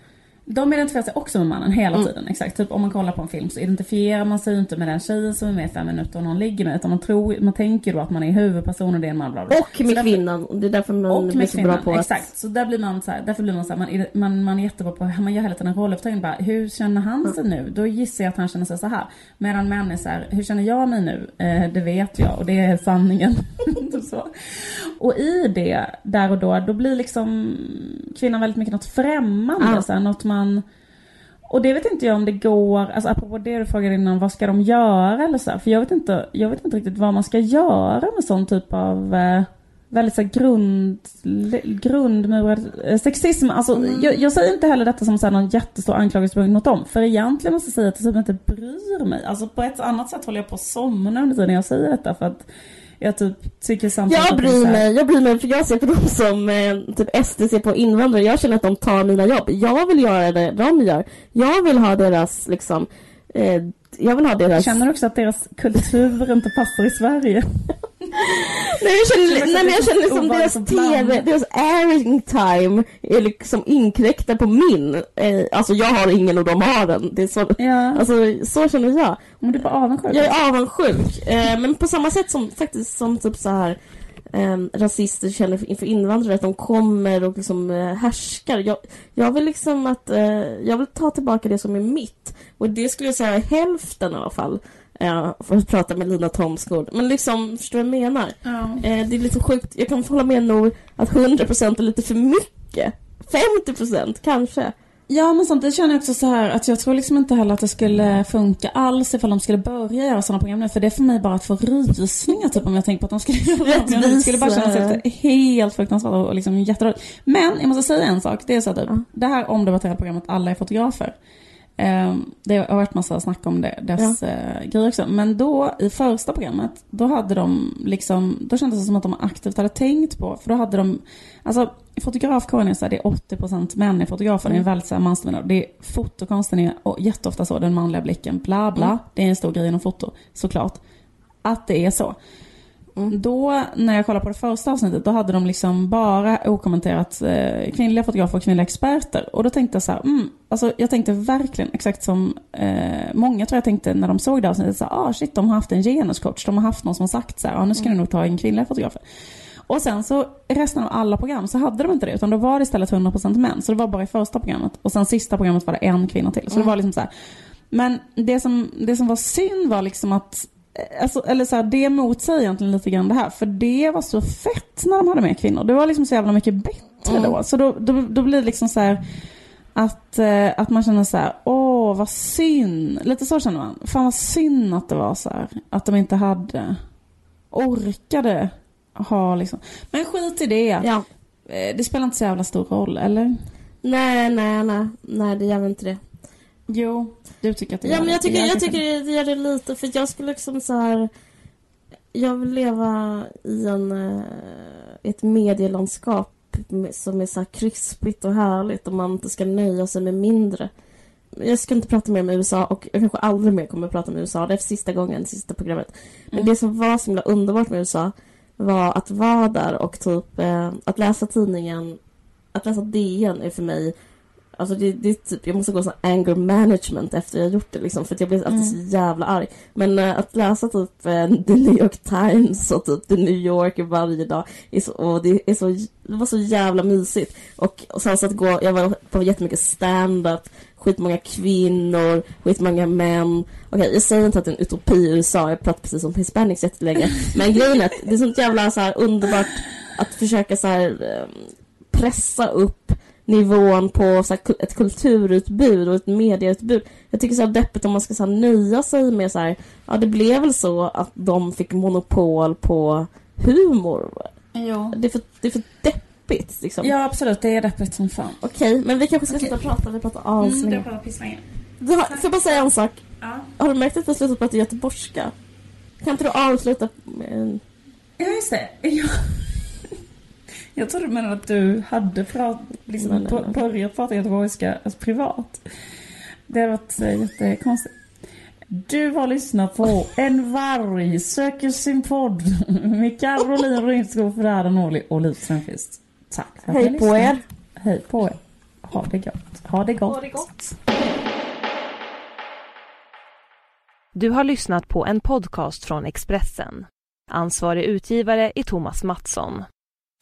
De identifierar sig också med mannen hela Mm. tiden. Exakt. Typ om man kollar på en film så identifierar man sig inte med den tjejen som är med i fem minuter och någon ligger med. Utan man, tror, man tänker då att man är huvudpersonen och det är en man. Bla bla. Och med därför- kvinnan. Det är därför man blir så bra kvinnan, på att... exakt. Så där blir man så här, därför blir man så här, man, man, man är jättebra på, man gör hela tiden en rollupptagning bara, hur känner han sig nu? Då gissar jag att han känner sig så här. Medan män är så här, hur känner jag mig nu? Eh, det vet jag och det är sanningen. Typ så. Och i det, där och då, då blir liksom kvinnan väldigt mycket något främmande, Ja. så här, något man och det vet inte jag om det går, alltså apropå det du frågade innan, vad ska de göra eller så här, För jag vet inte, jag vet inte riktigt vad man ska göra med sån typ av eh, väldigt så här grund, grundmurad eh, sexism. Alltså, jag, jag säger inte heller detta som så här, någon jättestor anklagelse mot dem. För egentligen måste jag säga att jag typ inte bryr mig. Alltså på ett annat sätt håller jag på att somna under tiden jag säger detta. För att jag typ tycker samtidigt Jag bryr mig, jag bryr mig för jag ser på dem som eh, typ SD ser på invandrare. Jag känner att de tar mina jobb. Jag vill göra det de gör. Jag vill ha deras liksom, eh, jag vill ha deras... Känner du också att deras kultur inte passar i Sverige? Nej, jag känner, Känner nej men jag känner så som deras TV, deras airing time är liksom inkräktad på min. Eh, alltså jag har ingen och de har den. Det är så, Ja, alltså så känner jag. men du är bara avundsjuk. Jag är avundsjuk. Eh, men på samma sätt som faktiskt som typ så här eh, rasister känner inför invandrare att de kommer och liksom eh, härskar. Jag, jag vill liksom att, eh, jag vill ta tillbaka det som är mitt. Och det skulle jag säga är hälften i alla fall. Eh, för att prata med Lina Thomsgård. Men liksom, förstår du vad jag menar? Ja. Eh, det är lite sjukt. Jag kan hålla med nog att 100% är lite för mycket. 50% kanske. Ja men samtidigt känner jag också så här att jag tror liksom inte heller att det skulle funka alls ifall de skulle börja göra sådana program nu. För det är för mig bara att få rysningar typ om jag tänker på att de skulle göra program nu. Det skulle bara kännas helt, helt fruktansvärt och liksom jätteroligt. Men jag måste säga en sak. Det är så här typ, Ja. det här omdebatterade programmet Alla är fotografer. Ehm, det har varit massa snack om det, dess eh, grejer också. Men då i första programmet, då hade de liksom, då kändes det som att de aktivt hade tänkt på, för då hade de, alltså fotografkåren är så här, det är 80% män i fotografer, det är en väldigt så här mansdominerad. Det är fotokonsten är och jätteofta så, den manliga blicken, bla bla. Mm. Det är en stor grej inom foto, såklart. Att det är så. Mm. Då, när jag kollade på det första avsnittet, då hade de liksom bara okommenterat eh, kvinnliga fotografer och kvinnliga experter. Och då tänkte jag så här, mm, alltså jag tänkte verkligen exakt som eh, många tror jag tänkte när de såg det avsnittet, så här, ah shit, de har haft en genuscoach, de har haft någon som har sagt så här, ah, nu ska ni nog ta in kvinnliga fotografer. Och sen så resten av alla program så hade de inte det, utan då var det istället 100% män. Så det var bara i första programmet. Och sen sista programmet var det en kvinna till. Så det Mm. var liksom så här. Men det som, det som var synd var liksom att Alltså, eller så här, det motsäger egentligen lite grann det här. För det var så fett när de hade med kvinnor. Det var liksom så jävla mycket bättre Mm. då. Så då, då, då blir det liksom så här att, eh, att man känner så här, åh vad synd. Lite så känner man. Fan vad synd att det var så här. Att de inte hade, orkade ha liksom. Men skit i det. Ja. Eh, Det spelar inte så jävla stor roll, eller? Nej, nej, nej. Nej, det gör väl inte det. Jo, du tycker att det Ja, gör men det. jag tycker, Det gör jag kanske tycker det gör det lite, för jag skulle liksom så här... Jag vill leva i en, eh, ett medielandskap med- som är så här krispigt och härligt och man inte ska nöja sig med mindre. Jag ska inte prata mer om USA och jag kanske aldrig mer kommer att prata om USA. Det är för sista gången, sista programmet. Men Mm. det som var så himla underbart med USA var att vara där och typ eh, att läsa tidningen, att läsa DN är för mig Alltså det, det är typ, jag måste gå sån anger management efter jag gjort det liksom, för att jag blir alltid så jävla arg. Men äh, att läsa typ äh, The New York Times och typ The New Yorker varje dag, är så, och det, är så, det var så jävla mysigt. Och, och sen så att gå, jag var på jättemycket stand-up, skitmånga kvinnor, skitmånga män. Okej, jag säger inte att det är en utopi i USA, jag pratar precis om hispanics jättelänge. Men grejen är att det är sånt jävla så här underbart att försöka så här eh, pressa upp nivån på så här, ett kulturutbud och ett medieutbud. Jag tycker så här deppigt om man ska så här, nöja sig med så här, ja det blev väl så att de fick monopol på humor. Ja. Det är för, det är för deppigt liksom. ja, absolut. Det är deppigt som fan. Okej, men vi kanske ska Okej. sluta prata, vi pratar Mm, aslänge. Du har- Får jag bara säga en sak? Ja. Har du märkt att jag slutat prata göteborgska? Kan inte du avsluta med en... Ja, just det. Ja. Jag trodde du menade att du hade prat, liksom, Nej, nej, nej. börjat prata göteborgska alltså, privat. Det hade varit eh, jättekonstigt. Du har lyssnat på En varg söker sin podd med Caroline Rynskog, Ferrada Norli och Liv Strömquist. Tack för att ni Hej på er! Hej på er. Ha det gott. Ha det gott. gott! Du har lyssnat på en podcast från Expressen. Ansvarig utgivare är Thomas Mattsson.